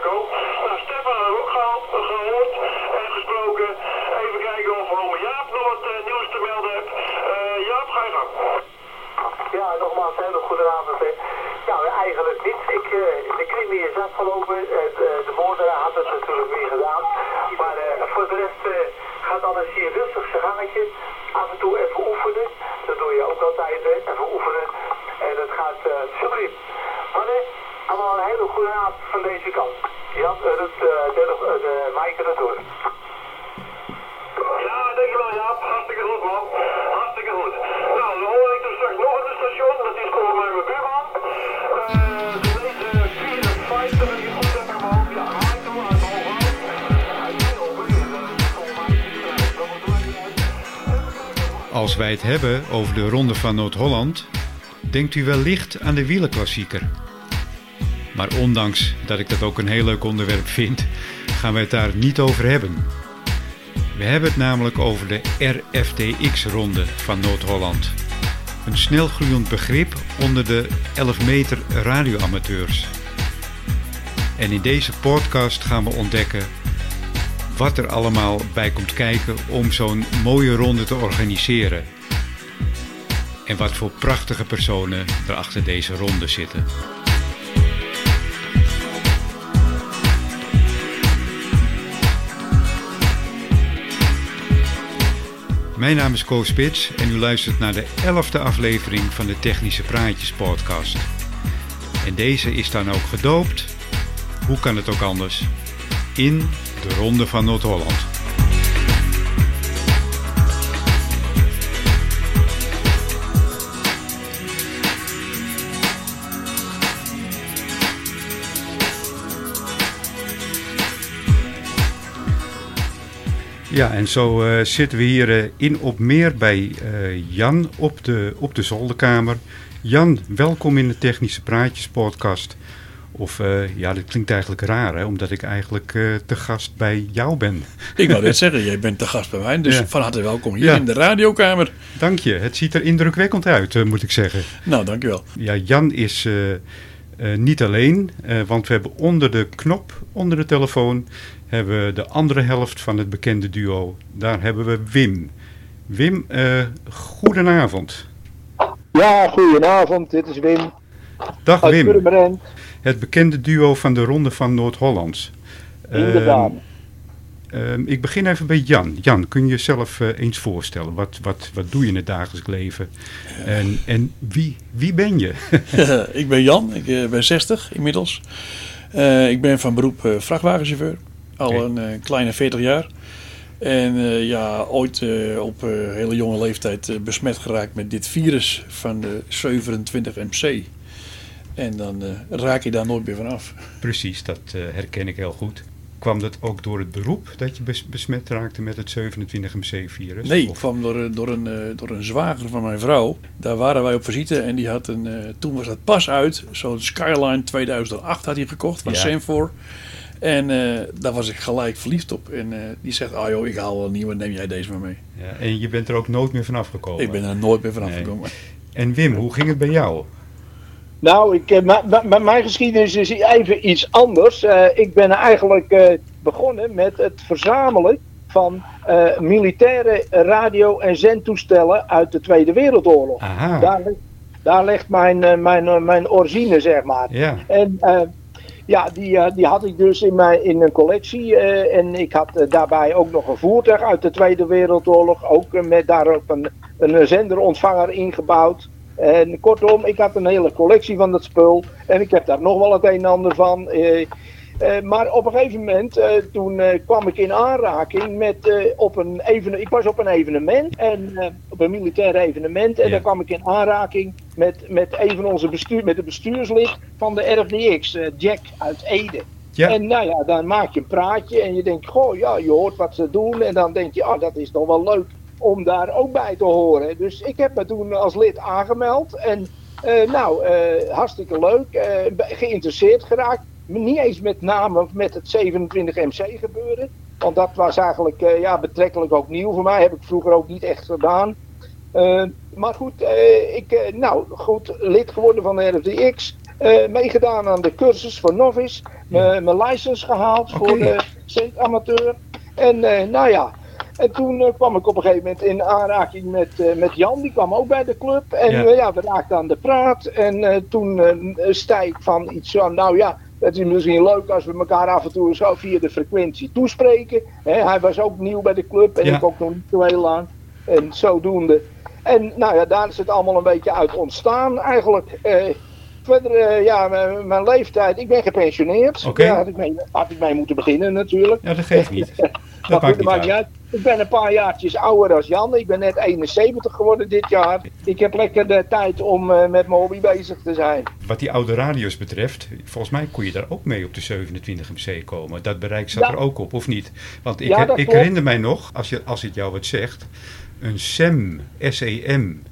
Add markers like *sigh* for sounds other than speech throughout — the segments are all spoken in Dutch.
Ko. Nou, Stefan hebben we ook gehaald, gehoord en gesproken. Even kijken of ome Jaap nog wat eh, nieuws te melden hebt. Eh, Jaap, ga je gang. Ja, nogmaals, hele goede avond. Nou, eigenlijk niet. Ik, eh, de crimi is afgelopen. Eh, de, de moordenaar had het natuurlijk weer gedaan. Maar eh, voor de rest eh, gaat alles hier rustig zijn gangetje. Af en toe even oefenen. Dat doe je ook altijd. Even oefenen. En dat gaat eh subliem. Maar allemaal een hele goede avond van deze kant. Jan, uh, Rut, uh, de, de, de Maaike erdoor. Ja, dankjewel Jaap. Hartstikke goed man. Hartstikke goed. Nou, dan hoor ik dus straks nog het station. Dat is volgens mij mijn buurman. Eh, de deze 54, als ik het goed heb in mijn hoofd. Ja, Michael uit Hoogland. Hij is heel weer. Volgens mij is hij dat moet uit. Als wij het hebben over de Ronde van Noord-Holland, denkt u wellicht aan de wielerklassieker. Maar ondanks dat ik dat ook een heel leuk onderwerp vind, gaan we het daar niet over hebben. We hebben het namelijk over de RFTX-ronde van Noord-Holland. Een snelgroeiend begrip onder de 11 meter radioamateurs. En in deze podcast gaan we ontdekken wat er allemaal bij komt kijken om zo'n mooie ronde te organiseren. En wat voor prachtige personen er achter deze ronde zitten. Mijn naam is Koos Spits en u luistert naar de 11e aflevering van de Technische Praatjes podcast. En deze is dan ook gedoopt, hoe kan het ook anders, in de Ronde van Noord-Holland. Ja, en zo eh, zitten we hier eh, in op meer bij eh, Jan op de, op de zolderkamer. Jan, welkom in de Technische Praatjes podcast. Of ja, dat klinkt eigenlijk raar, hè, omdat ik eigenlijk te gast bij jou ben. Ik wou net *laughs* zeggen, jij bent te gast bij mij, dus Ja. van harte welkom hier Ja. in de radiokamer. Dank je, het ziet er indrukwekkend uit, moet ik zeggen. Nou, dankjewel. Ja, Jan is niet alleen, want we hebben onder de knop, onder de telefoon, hebben we de andere helft van het bekende duo. Daar hebben we Wim. Wim, eh goedenavond. Ja, goedenavond. Dit is Wim Dag uit Wim, Purmerend. het bekende duo van de Ronde van Noord-Holland. Inderdaad. Ehm, ehm, ik begin even bij Jan. Jan, kun je jezelf eh, eens voorstellen? Wat, wat, wat doe je in het dagelijks leven? En, en wie, wie ben je? *laughs* *laughs* ik ben Jan, ik eh, ben 60 inmiddels. Eh, ik ben van beroep eh, vrachtwagenchauffeur, al een eh, kleine 40 jaar. En eh, ja, ooit eh, op hele jonge leeftijd besmet geraakt met dit virus van de 27 MC. En dan raak je daar nooit meer van af. Precies, dat herken ik heel goed. Kwam dat ook door het beroep dat je bes- besmet raakte met het 27MC-virus? Nee, het kwam door, een- door, een, door een zwager van mijn vrouw. Daar waren wij op visite en die had een, toen was dat pas uit, zo'n Skyline 2008 had hij gekocht van Ja. En eh, daar was ik gelijk verliefd op. En eh, die zegt, ah joh, ik haal wel een nieuwe, neem jij deze maar mee. Ja, en je bent er ook nooit meer vanaf gekomen? Ik ben er nooit meer vanaf Nee. gekomen. En Wim, hoe ging het bij jou? Nou, ik, eh, mijn geschiedenis is even iets anders. Eh, ik ben eigenlijk eh, begonnen met het verzamelen van eh, militaire radio- en zendtoestellen uit de Tweede Wereldoorlog. Aha, Daar, ligt- daar ligt mijn, mijn, mijn origine, zeg maar. ja. En eh, ja, die, eh, die had ik dus in, mijn, in een collectie. eh, en ik had eh, daarbij ook nog een voertuig uit de Tweede Wereldoorlog. Ook met daarop een, een zenderontvanger ingebouwd. En kortom, ik had een hele collectie van dat spul. En ik heb daar nog wel het een en ander van. Eh, maar op een gegeven moment, eh, toen eh, kwam ik in aanraking met op een even, ik was op een evenement en op een militair evenement en Ja. daar kwam ik in aanraking met, met een van onze bestuur, met de bestuurslid van de RFDX, Jack uit Ede. Ja, En nou ja, dan maak je een praatje en je denkt, goh, ja, je hoort wat ze doen. En dan denk je, ah, dat is toch wel leuk om daar ook bij te horen. Dus ik heb me toen als lid aangemeld. En nou, hartstikke leuk. geïnteresseerd geraakt. Niet eens met name met het 27MC gebeuren. Want dat was eigenlijk eh, ja, betrekkelijk ook nieuw voor mij. Heb ik vroeger ook niet echt gedaan. Eh, maar goed, eh, ik, nou goed, lid geworden van de RFDX. meegedaan aan de cursus voor novice. Mijn license gehaald voor de centamateur. En nou ja, en toen kwam ik op een gegeven moment in aanraking met, met Jan, die kwam ook bij de club. En Ja. we raakten aan de praat. En toen zei ik van iets van, nou ja, het is misschien leuk als we elkaar af en toe zo via de frequentie toespreken. Hij was ook nieuw bij de club en Ja. ik ook nog niet zo heel lang. En zodoende. En nou ja, daar is het allemaal een beetje uit ontstaan eigenlijk. Eh, verder, eh, ja, mijn, mijn leeftijd, ik ben gepensioneerd. Daar had ik, mee, had ik mee moeten beginnen natuurlijk. Ja, dat geeft niet. *laughs* Dat goed, maakt niet maakt uit. niet uit. Ik ben een paar jaartjes ouder dan Jan. Ik ben net 71 geworden dit jaar. Ik heb lekker de tijd om eh, met mijn hobby bezig te zijn. Wat die oude radio's betreft, volgens mij kon je daar ook mee op de 27 MC komen. Dat bereik zat Ja. er ook op, of niet? Want ik, Ja, ik herinner mij nog, als, je, als het jou wat zegt, een SEM, S-E-M.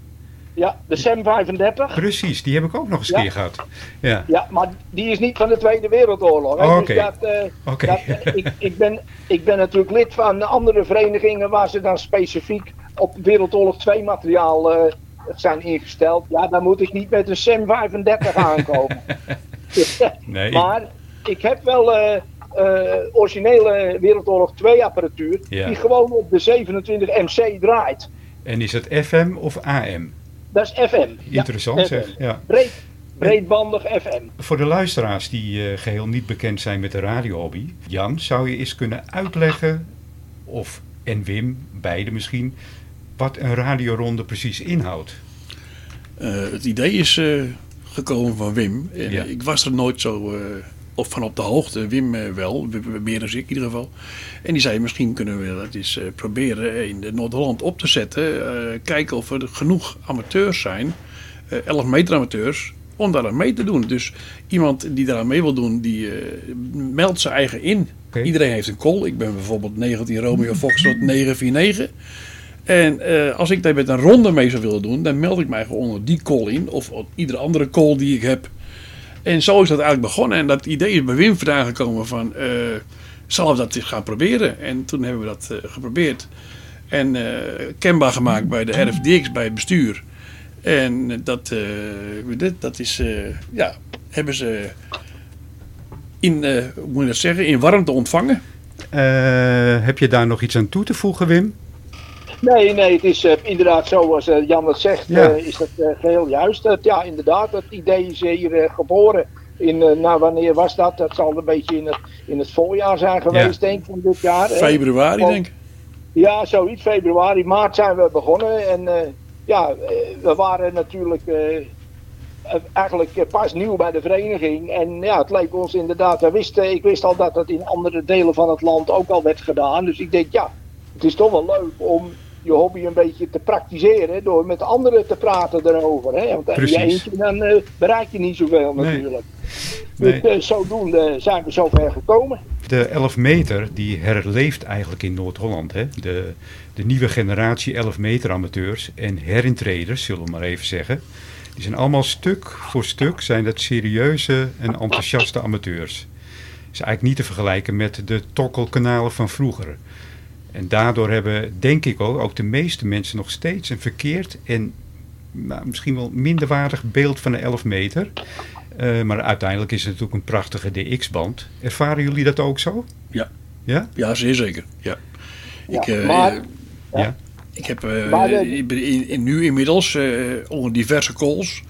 Ja, de SEM 35. Precies, die heb ik ook nog eens Ja. keer gehad. Ja, Ja, maar die is niet van de Tweede Wereldoorlog. Oh, Dus oké. eh, Oké. eh, ik, ik, ben, ik ben natuurlijk lid van andere verenigingen waar ze dan specifiek op Wereldoorlog 2 materiaal eh, zijn ingesteld. Ja, dan moet ik niet met een SEM 35 *laughs* aankomen. *laughs* nee. maar ik heb wel originele Wereldoorlog 2 apparatuur Ja. die gewoon op de 27 MC draait. En is het FM of AM? Dat is FM. Ja, Interessant FM. zeg. Ja. Breed, breedbandig FM. Voor de luisteraars die eh, geheel niet bekend zijn met de radiohobby, Jan, zou je eens kunnen uitleggen, of en Wim, beide misschien, wat een radioronde precies inhoudt? Eh, het idee is eh, gekomen van Wim. En, Ja. Ik was er nooit zo op, van op de hoogte. Wim eh, wel, meer dan ik in ieder geval. En die zei, misschien kunnen we dat eens eh, proberen in Noord-Holland op te zetten. Eh, kijken of er genoeg amateurs zijn, eh 11 meter amateurs, om daar aan mee te doen. Dus iemand die daaraan mee wil doen, die meldt zijn eigen in. Iedereen heeft een call. Ik ben bijvoorbeeld 19 Romeo Foxtrot *laughs* 949. En als ik daar met een ronde mee zou willen doen, dan meld ik mij gewoon onder die call in. Of op iedere andere call die ik heb. En zo is dat eigenlijk begonnen. En dat idee is bij Wim vandaan gekomen van... eh zal we dat eens gaan proberen? En toen hebben we dat eh, geprobeerd. En eh, kenbaar gemaakt bij de RFDX, bij het bestuur. En dat, dit, dat is... ja, hebben ze in, hoe moet je dat zeggen, in warmte ontvangen. Heb je daar nog iets aan toe te voegen, Wim? Nee, nee, het is eh, inderdaad zoals eh, Jan het zegt, Ja. eh, is dat eh, geheel juist. Ja, inderdaad, het idee is hier geboren. In, nou, wanneer was dat? Dat zal een beetje in het, in het voorjaar zijn geweest, denk ik, van dit jaar. Februari, denk ik. Ja, zoiets. Februari, maart zijn we begonnen. En ja, we waren natuurlijk eigenlijk pas nieuw bij de vereniging. En ja, het leek ons inderdaad. We wisten, ik wist al dat dat in andere delen van het land ook al werd gedaan. Dus ik denk, ja, het is toch wel leuk om je hobby een beetje te praktiseren. Door met anderen te praten erover. Hè? Want in je Precies. eentje dan eh, bereik je niet zoveel Nee. natuurlijk. Nee. Dus eh, zodoende zijn we zover gekomen. De 11 meter die herleeft eigenlijk in Noord-Holland. hè. De, de nieuwe generatie 11 meter amateurs en herintreders, zullen we maar even zeggen. Die zijn allemaal stuk voor stuk zijn dat serieuze en enthousiaste amateurs. Is eigenlijk niet te vergelijken met de tokkelkanalen van vroeger. En daardoor hebben, denk ik ook, ook de meeste mensen nog steeds een verkeerd en nou, misschien wel minderwaardig beeld van de 11 meter. Eh, maar uiteindelijk is het natuurlijk een prachtige DX-band. Ervaren jullie dat ook zo? Ja. Ja? Ja, zeer zeker. Ja. Ja, ik, eh, maar- eh, Ja. ik heb eh, in, in- nu inmiddels eh, onder diverse calls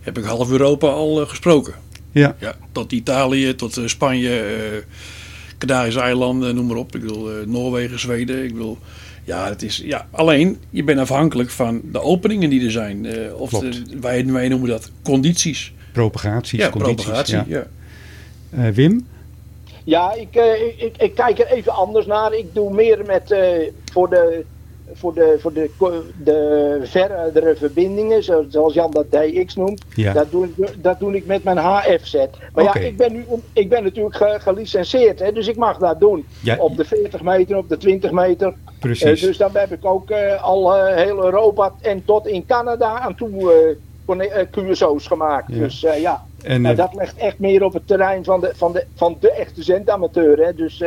heb ik half Europa al gesproken. Ja. Ja, tot Italië, tot Spanje, eh Canarische eilanden, noem maar op. Ik bedoel, eh, Noorwegen, Zweden. Ik bedoel, ja, het is, ja, alleen je bent afhankelijk van de openingen die er zijn. eh, of de, wij, wij noemen dat condities. Propagaties, ja, condities. propagatie. ja. Ja. Eh, Wim? Ja, ik, eh, ik, ik kijk er even anders naar. Ik doe meer met eh, voor de, voor de, voor de, de verdere verbindingen, zo- zoals Jan dat DX noemt. Ja. Dat, doe ik, dat doe ik met mijn HFZ. Maar ja, ik ben, nu, ik ben natuurlijk ge- gelicenseerd, hè, dus ik mag dat doen. Ja, Op de 40 meter, op de 20 meter. Precies. Eh, dus dan heb ik ook eh, al eh, heel Europa en tot in Canada aan toe QSO's gemaakt. Ja. Dus ja. en dat ligt echt meer op het terrein van de, van de, van de echte zendamateur. Hè? Dus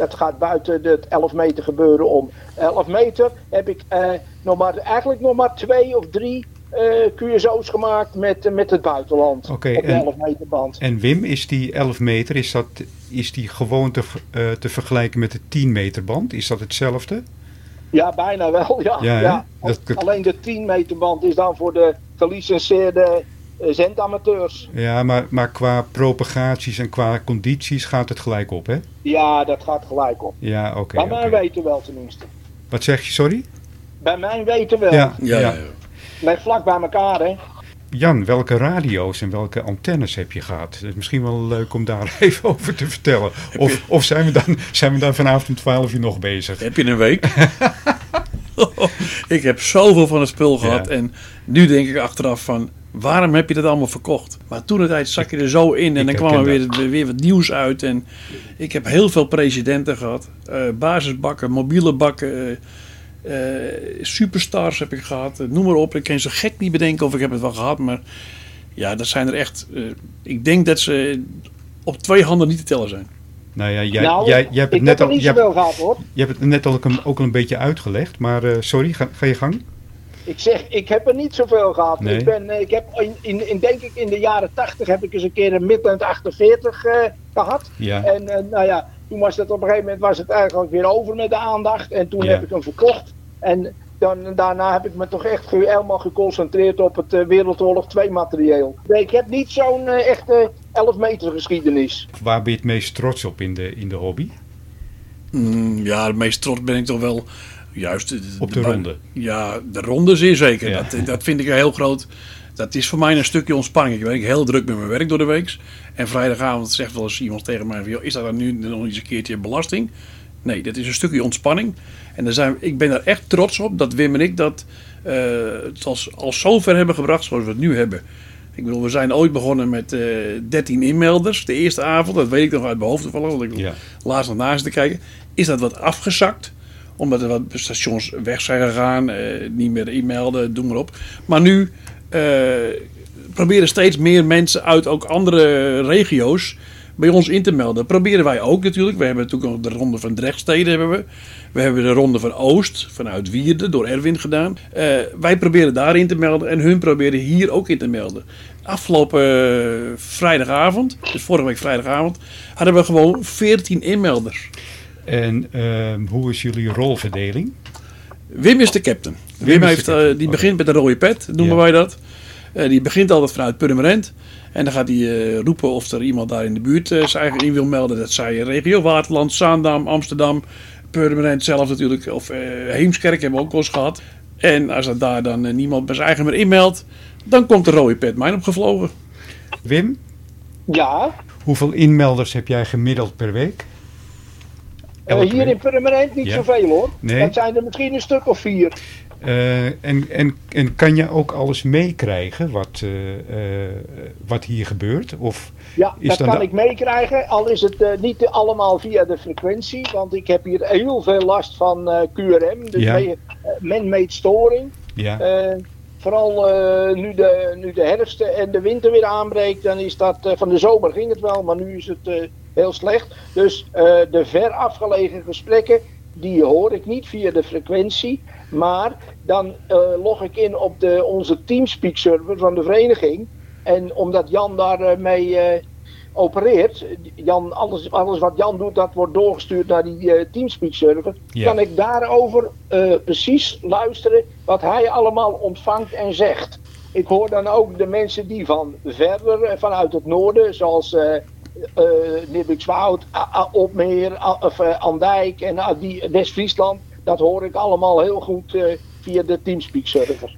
dat gaat buiten het 11 meter gebeuren om. 11 meter heb ik eh, nog maar, eigenlijk nog maar twee of drie eh QSO's gemaakt met, eh, met het buitenland. Oké, op de en- 11 meter band. En Wim, is die 11 meter, is, dat, is die gewoon te, eh, te vergelijken met de 10 meter band? Is dat hetzelfde? Ja, bijna wel. Ja, Ja? Dat- Alleen de 10 meter band is dan voor de gelicenseerde zendamateurs. Ja, maar, maar qua propagaties en qua condities gaat het gelijk op, hè? Ja, dat gaat gelijk op. Ja, oké. Bij mij oké. weten wel tenminste. Wat zeg je, sorry? Bij mij weten wel. Ja, Ja, ja. vlak bij elkaar, hè. Jan, welke radio's en welke antennes heb je gehad? Het is misschien wel leuk om daar *laughs* even over te vertellen. Of, of zijn, we dan, zijn we dan vanavond om 12 uur nog bezig? Heb je een week? *laughs* *laughs* ik heb zoveel van het spul gehad. Ja. En nu denk ik achteraf van... Waarom heb je dat allemaal verkocht? Maar toen de tijd zak je er zo in. En Ik dan kwam er weer, weer wat nieuws uit. En ik heb heel veel presidenten gehad. eh, basisbakken, mobiele bakken. eh, eh, superstars heb ik gehad. eh, noem maar op. Ik kan zo gek niet bedenken of ik heb het wel gehad. Maar ja, dat zijn er echt... eh, ik denk dat ze op twee handen niet te tellen zijn. Nou ja, jij, nou, jij, jij hebt het ik net heb al, zoveel gehad, hoor. je hebt het net al ook een, ook al een beetje uitgelegd. Maar eh, sorry, ga, ga je gang? Ik zeg, ik heb er niet zoveel gehad. Nee. Ik, ben, eh, ik heb in, in, in, denk ik in de jaren 80 heb ik eens een keer een Midland 48 eh, gehad. Ja. En eh, nou ja, toen was het op een gegeven moment was het eigenlijk weer over met de aandacht. En toen Ja. heb ik hem verkocht. En dan, daarna heb ik me toch echt helemaal geconcentreerd op het eh, Wereldoorlog 2 materieel. Nee, ik heb niet zo'n echte 11 meter geschiedenis. Waar ben je het meest trots op in de, in de hobby? Mm, ja, het meest trots ben ik toch wel juist... Op de ronde. Ja, de ronde zeer zeker. Ja. Dat, dat vind ik heel groot. Dat is voor mij een stukje ontspanning. Ik ben heel druk met mijn werk door de week. En vrijdagavond zegt wel eens iemand tegen mij: van, "Joh, Is dat dan nu nog eens een keertje belasting? Nee, dat is een stukje ontspanning. En daar zijn, ik ben daar echt trots op dat Wim en ik dat eh, het als, als zover hebben gebracht zoals we het nu hebben. Ik bedoel, we zijn ooit begonnen met eh 13 inmelders. De eerste avond, dat weet ik nog uit mijn hoofd toevallig, want ik Ja. laatst nog naast te kijken. Is dat wat afgezakt? Omdat er wat stations weg zijn gegaan, eh, niet meer e-mailden, doe maar op. Maar nu eh, proberen steeds meer mensen uit ook andere regio's bij ons in te melden. Proberen wij ook natuurlijk. We hebben natuurlijk de ronde van Drechtsteden hebben we. We hebben de ronde van Oost, vanuit Wierden, door Erwin gedaan. Eh, wij proberen daarin te melden en hun proberen hier ook in te melden. Afgelopen vrijdagavond, dus vorige week vrijdagavond, hadden we gewoon 14 inmelders. En ehm, hoe is jullie rolverdeling? Wim is de captain. Wim, heeft, eh, captain, die begint met een rode pet, noemen Ja. wij dat. Eh, die begint altijd vanuit Purmerend. En dan gaat hij eh, roepen of er iemand daar in de buurt eh, zijn eigen in wil melden. Dat zij regio Waterland, Zaandam, Amsterdam, Purmerend zelf natuurlijk. Of eh, Heemskerk hebben we ook wel eens gehad. En als er daar dan niemand bij zijn eigen meer inmeldt, dan komt de rode pet mijn opgevlogen. Wim, Ja, hoeveel inmelders heb jij gemiddeld per week? Eh, hier in Purmerend niet Ja. zoveel hoor. Nee. Dat zijn er misschien een stuk of vier. Eh, en, en, en kan je ook alles meekrijgen wat, eh, wat hier gebeurt? Of Ja, Is dat dan kan de- ik meekrijgen. Al is het niet allemaal via de frequentie. Want ik heb hier heel veel last van QRM. Dus Ja. man-made storing. ja, vooral nu, de, nu de herfst en de winter weer aanbreekt. Dan is dat, van de zomer ging het wel. Maar nu is het heel slecht. Dus eh, de ver afgelegen gesprekken. Die hoor ik niet via de frequentie. Maar dan eh, log ik in op de, onze Teamspeak server van de vereniging. En omdat Jan daarmee mee opereert, Jan, alles, alles wat Jan doet, dat wordt doorgestuurd naar die eh, Teamspeak server. Ja. Kan ik daarover eh, precies luisteren wat hij allemaal ontvangt en zegt. Ik hoor dan ook de mensen die van verder, eh, vanuit het noorden, zoals eh eh Nibbikswoud, A- A- Opmeer, of eh, Andijk en die West-Friesland, dat hoor ik allemaal heel goed eh, via de Teamspeak server.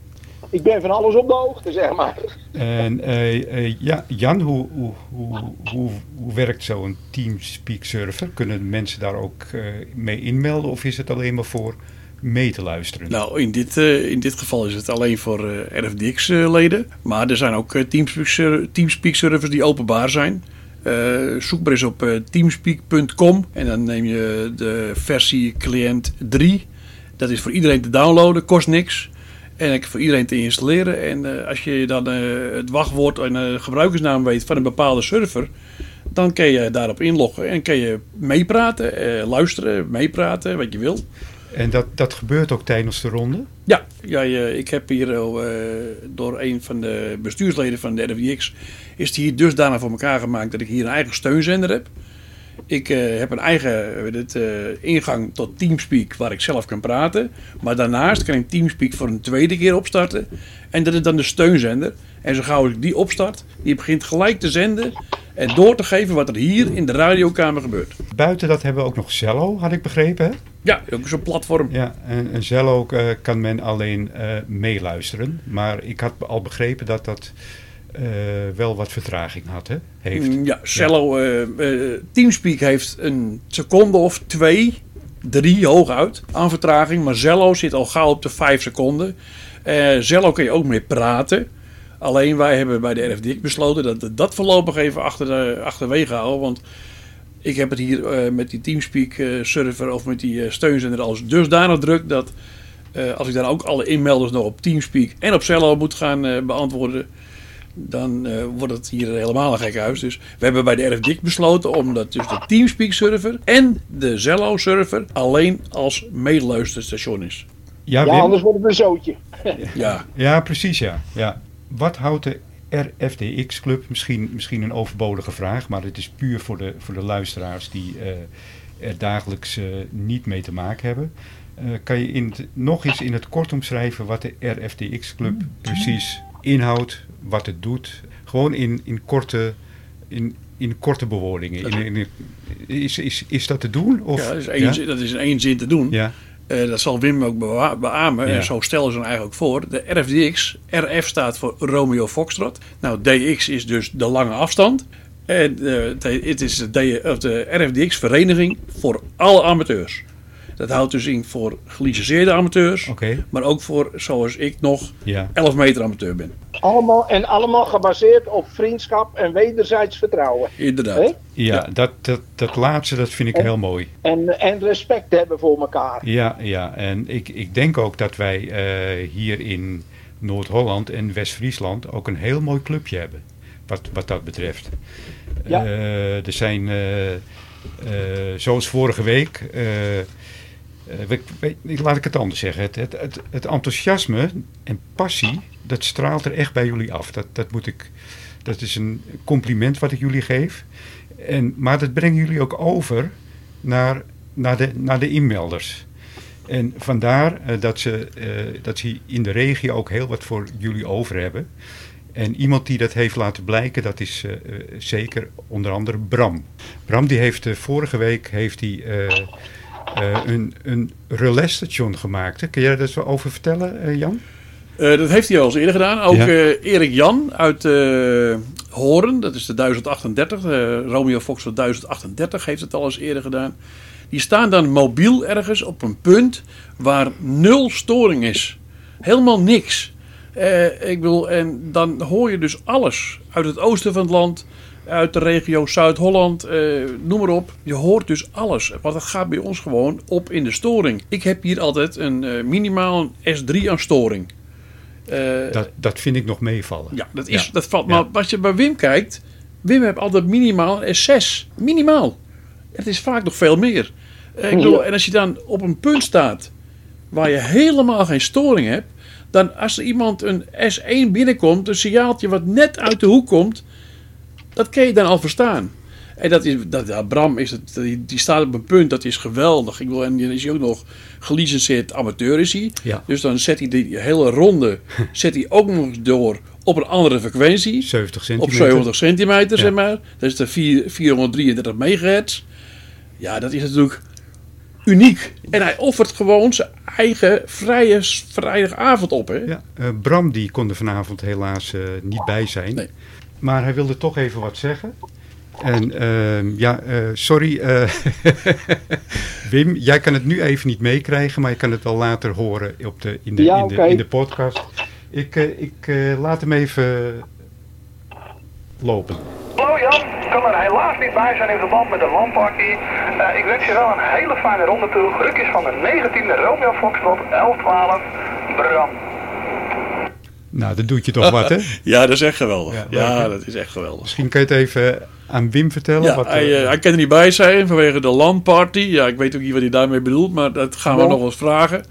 Ik ben van alles op de hoogte, zeg maar. en eh, eh, ja, Jan, hoe, hoe, hoe, hoe, hoe werkt zo'n Teamspeak server? Kunnen mensen daar ook eh, mee inmelden of is het alleen maar voor mee te luisteren? Nou, in dit, eh, in dit geval is het alleen voor eh RFDX-leden. maar er zijn ook eh, Teamspeak, ser- Teamspeak servers die openbaar zijn. Eh, zoek maar eens op eh, teamspeak.com en dan neem je de versie cliënt 3. Dat is voor iedereen te downloaden, kost niks. En voor iedereen te installeren. En eh, als je dan het wachtwoord en gebruikersnaam weet van een bepaalde server, dan kun je daarop inloggen en kun je meepraten, luisteren, meepraten, wat je wil. En dat, dat gebeurt ook tijdens de ronde? Ja, ja, ik heb hier uh, door een van de bestuursleden van de RFDX... is het hier dusdanig voor elkaar gemaakt dat ik hier een eigen steunzender heb. Ik uh, heb een eigen uh, ingang tot Teamspeak waar ik zelf kan praten. Maar daarnaast kan ik Teamspeak voor een tweede keer opstarten. En dat is dan de steunzender. En zo gauw ik die opstart, die begint gelijk te zenden en door te geven wat er hier in de radiokamer gebeurt. Buiten dat hebben we ook nog Zello, had ik begrepen. Hè? Ja, ook zo'n platform. Ja, en, en Zello uh, kan men alleen uh, meeluisteren. Maar ik had al begrepen dat dat uh, wel wat vertraging had, hè? heeft. Mm, Ja, Cello, ja. Teamspeak heeft een seconde of twee, drie hooguit aan vertraging. Maar Zello zit al gauw op de vijf seconden. Zello kun je ook mee praten. Alleen wij hebben bij de RFDX besloten dat we dat voorlopig even achter de, achterwege houden. Want ik heb het hier uh, met die Teamspeak uh, server of met die uh, steunzender als dusdanig druk dat als ik dan ook alle inmelders nog op Teamspeak en op Cello moet gaan beantwoorden, dan wordt het hier helemaal een gek huis. Dus we hebben bij de RFDX besloten om dat dus de Teamspeak server en de Zello server alleen als meeluisterstation is. Ja, ja anders wordt het een zootje. ja. ja, precies ja. ja. Wat houdt de RFDX Club, misschien, misschien een overbodige vraag, maar het is puur voor de, voor de luisteraars die uh, er dagelijks uh, niet mee te maken hebben. Uh, kan je in het, nog eens in het kort omschrijven wat de RFDX Club precies inhoudt, wat het doet? Gewoon in, in, korte, in, in korte bewoordingen. In, in, is, is, is dat te doen? Of, ja, dat is, één, ja? dat is in één zin te doen. Ja. Uh, dat zal Wim ook beamen. Ja. En zo stellen ze hem eigenlijk voor. De RFDX, RF staat voor Romeo Foxtrot. Nou, DX is dus de lange afstand. En uh, het is de, of de RFDX Vereniging voor alle amateurs. Dat houdt dus in voor gelicenseerde amateurs. Okay. Maar ook voor, zoals ik nog, ja. 11 meter amateur ben. Allemaal, en allemaal gebaseerd op vriendschap en wederzijds vertrouwen. Inderdaad. He? Ja, ja, Dat, dat, dat laatste dat vind ik en, heel mooi. En, en respect hebben voor elkaar. Ja, ja. en ik, ik denk ook dat wij uh, hier in Noord-Holland en West-Friesland ook een heel mooi clubje hebben. Wat, wat dat betreft. Ja. Uh, er zijn, uh, zoals vorige week... Uh, laat ik het anders zeggen. Het, het, het, enthousiasme en passie, dat straalt er echt bij jullie af. Dat, dat, moet ik, dat is een compliment wat ik jullie geef. En, maar dat brengen jullie ook over naar, naar, de, naar de inmelders. En vandaar uh, dat, ze, uh, dat ze in de regio ook heel wat voor jullie over hebben. En iemand die dat heeft laten blijken, dat is zeker onder andere Bram. Bram die heeft vorige week heeft uh, een, een relais-station gemaakt. Hè? Kun jij daar eens over vertellen, uh, Jan? Uh, dat heeft hij al eens eerder gedaan. Ook ja. Erik Jan uit Horen, dat is de 1038. Romeo Fox 1038 heeft het al eens eerder gedaan. Die staan dan mobiel ergens op een punt waar nul storing is. Helemaal niks. ik bedoel, en dan hoor je dus alles uit het oosten van het land uit de regio Zuid-Holland, eh, noem maar op. Je hoort dus alles. Want het gaat bij ons gewoon op in de storing. Ik heb hier altijd een uh, minimaal een S3 aan storing. Uh, dat, dat vind ik nog meevallen. Ja, dat, is, ja. dat valt. Maar ja. als je bij Wim kijkt, Wim heeft altijd minimaal een S6. Minimaal. Het is vaak nog veel meer. ik bedoel, en als je dan op een punt staat waar je helemaal geen storing hebt, dan als er iemand een S1 binnenkomt, een signaaltje wat net uit de hoek komt, dat kun je dan al verstaan. En dat is, dat, ja, Bram is het, die, die, staat op een punt, dat is geweldig. Ik wil, en dan is hij ook nog gelicenseerd amateur is hij. Ja. Dus dan zet hij die hele ronde *laughs* zet hij ook nog door op een andere frequentie. 70 centimeter. Op 70 centimeter, ja. zeg maar. Dat is de 4, 433 megahertz. Ja, dat is natuurlijk uniek. En hij offert gewoon zijn eigen vrije vrijdagavond op. Hè? Ja, uh, Bram die kon er vanavond helaas uh, niet bij zijn. Nee. Maar hij wilde toch even wat zeggen. En uh, ja, uh, sorry uh, *laughs* Wim, jij kan het nu even niet meekrijgen, maar je kan het wel later horen op de, in, de, ja, in, de, okay. in de podcast. Ik, ik laat hem even lopen. Hallo Jan, ik kan er helaas niet bij zijn in verband met de landparkie. Uh, ik wens je wel een hele fijne ronde toe. Gelukjes van de 19e Romeo Foxtrot 1112 Bram. Nou, dat doet je toch wat, hè? *laughs* ja, dat is echt geweldig. Ja, ja dat is echt geweldig. Misschien kun je het even aan Wim vertellen? Ja, wat, hij, eh, eh, hij kan er niet bij zijn vanwege de LAN-party. Ja, ik weet ook niet wat hij daarmee bedoelt, maar dat gaan we Ja. nog wel eens vragen.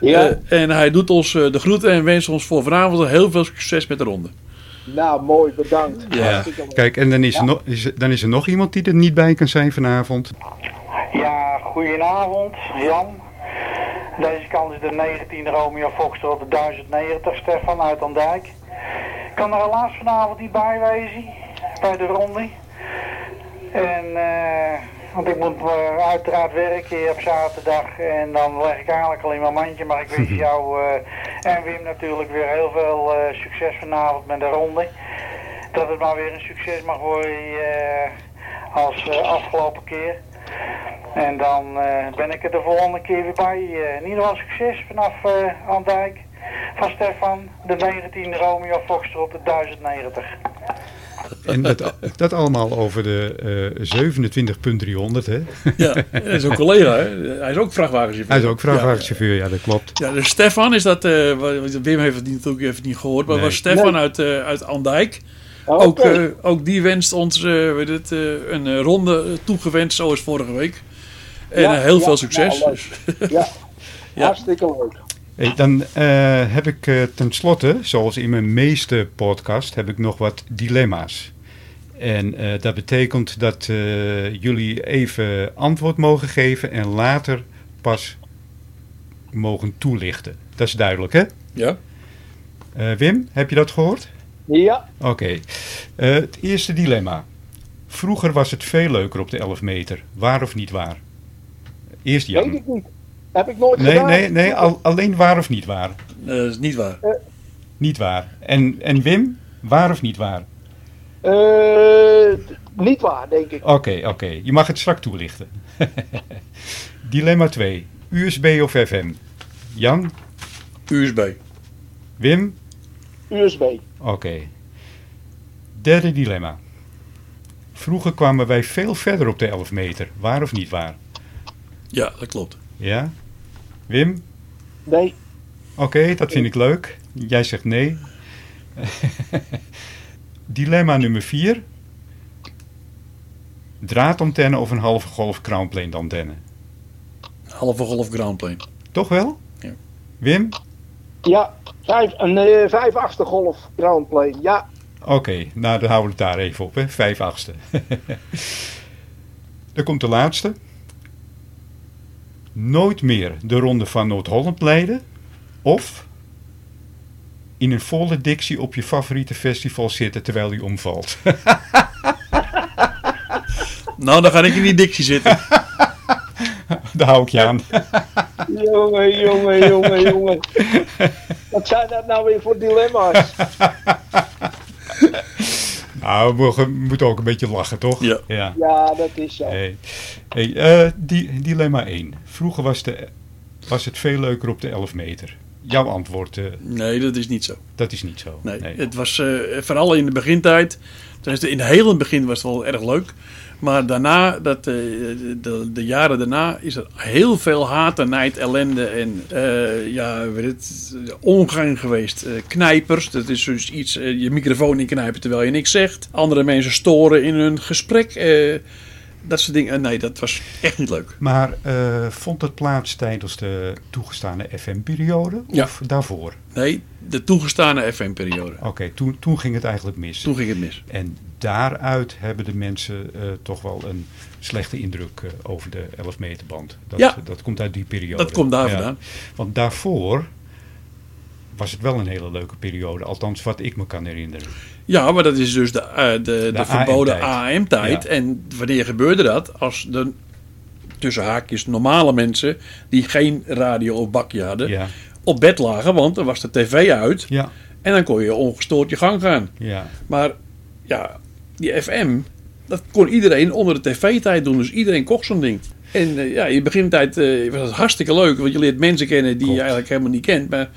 Ja, Eh, en hij doet ons eh, de groeten en wenst ons voor vanavond heel veel succes met de ronde. nou mooi, bedankt. ja. Kijk, en dan is, er nog, is, dan is er nog iemand die er niet bij kan zijn vanavond. Ja, goedenavond, Jan. Deze kant is de 19 Romeo Foxtrot, de 1090, Stefan uit Andijk. Ik kan er helaas vanavond niet bij wezen, bij de ronde. En, eh, want ik moet eh, uiteraard werken hier op zaterdag en dan leg ik eigenlijk al in mijn mandje. Maar ik wens *laughs* jou eh, en Wim natuurlijk weer heel veel succes vanavond met de ronde. Dat het maar weer een succes mag worden als afgelopen keer. En dan eh, ben ik er de volgende keer weer bij. Eh, in ieder geval succes vanaf eh Andijk. Van Stefan, de 19 Romeo Foxtrot, de 1090. En dat, dat allemaal over de eh 27.300, hè? Ja, is ook collega, hè? Hij is ook vrachtwagenchauffeur. Hij is ook vrachtwagenchauffeur, ja, dat klopt. Ja, dus Stefan is dat, eh, wat- Wim heeft het niet- natuurlijk even niet gehoord, maar Nee. was Stefan Nee. uit, eh, uit Andijk. Ook, eh, ook die wenst ons eh, weet het, eh, een ronde toegewenst, zoals vorige week. En Ja, heel ja, veel succes. nou, leuk. *laughs* ja, Ja. hartstikke leuk. Hey, dan eh, heb ik eh, tenslotte, zoals in mijn meeste podcast, heb ik nog wat dilemma's. En eh, dat betekent dat eh, jullie even antwoord mogen geven en later pas mogen toelichten. Dat is duidelijk, hè? ja? Eh, Wim, heb je dat gehoord? Ja, Oké. Eh, het eerste dilemma. Vroeger was het veel leuker op de 11 meter. Waar of niet waar? Eerst weet Jan. ik niet. Heb ik nooit Nee, gedaan. nee, nee. al- alleen waar of niet waar? Eh, dat is niet waar. Niet waar. En, en Wim, waar of niet waar? Eh, niet waar, denk ik. Oké, oké. Je mag het strak toelichten. *laughs* Dilemma 2. USB of FM? Jan? USB. Wim? USB. Oké. Derde dilemma. Vroeger kwamen wij veel verder op de 11 meter. Waar of niet waar? Ja, dat klopt. Ja? Wim? Nee, Oké, dat vind ik leuk. Jij zegt nee. *laughs* Dilemma nummer 4. Draadantenne of een halve golf crownplane antenne? Halve golf groundplane. Toch wel? Ja. Wim? ja, vijf, een eh, vijf achtste golf groundplane. Ja, Oké, nou dan houden we het daar even op, hè. Vijf achtste. *laughs* Dan komt de laatste. Nooit meer de ronde van Noord-Holland leiden. Of in een volle dictie op je favoriete festival zitten terwijl die omvalt. *laughs* Nou, dan ga ik in die dictie zitten. *laughs* Daar hou ik je aan. *laughs* jongen, jongen, jongen, *laughs* jongen. Wat zijn dat nou weer voor dilemma's? *laughs* Nou, we moeten ook een beetje lachen, toch? Ja. ja. Ja, dat is zo. Hey. Hey, eh, di- dilemma 1. Vroeger was, de, was het veel leuker op de 11 meter. Jouw antwoord, eh, Nee, dat is niet zo. dat is niet zo. Nee, het was eh, vooral in de begintijd. Dus in het hele begin was het wel erg leuk. Maar daarna, dat, eh, de, de jaren daarna, is er heel veel haat en nijd, ellende en eh, ja, weet het, geweest. Eh, knijpers, dat is dus iets, je microfoon inknijpen terwijl je niks zegt. Andere mensen storen in hun gesprek. Dat soort dingen. Eh, nee, dat was echt niet leuk. Maar eh, vond het plaats tijdens de toegestane FM-periode? Ja. Of daarvoor? Nee, de toegestane FM-periode. Oké, toen, toen ging het eigenlijk mis. Toen ging het mis. En daaruit hebben de mensen eh, toch wel een slechte indruk over de 11 meter band. Dat, Ja. dat komt uit die periode. Dat komt daar Ja. vandaan. Want daarvoor was het wel een hele leuke periode. Althans, wat ik me kan herinneren. Ja, maar dat is dus de, eh, de, de, De verboden AM-tijd. En wanneer gebeurde dat? Als de tussen haakjes normale mensen die geen radio of bakje hadden, op bed lagen, want dan was de tv uit ja, en dan kon je ongestoord je gang gaan. ja. Maar ja, die FM, dat kon iedereen onder de tv-tijd doen, dus iedereen kocht zo'n ding. En eh, ja, in de begintijd eh, was het hartstikke leuk, want je leert mensen kennen die je eigenlijk helemaal niet kent. Maar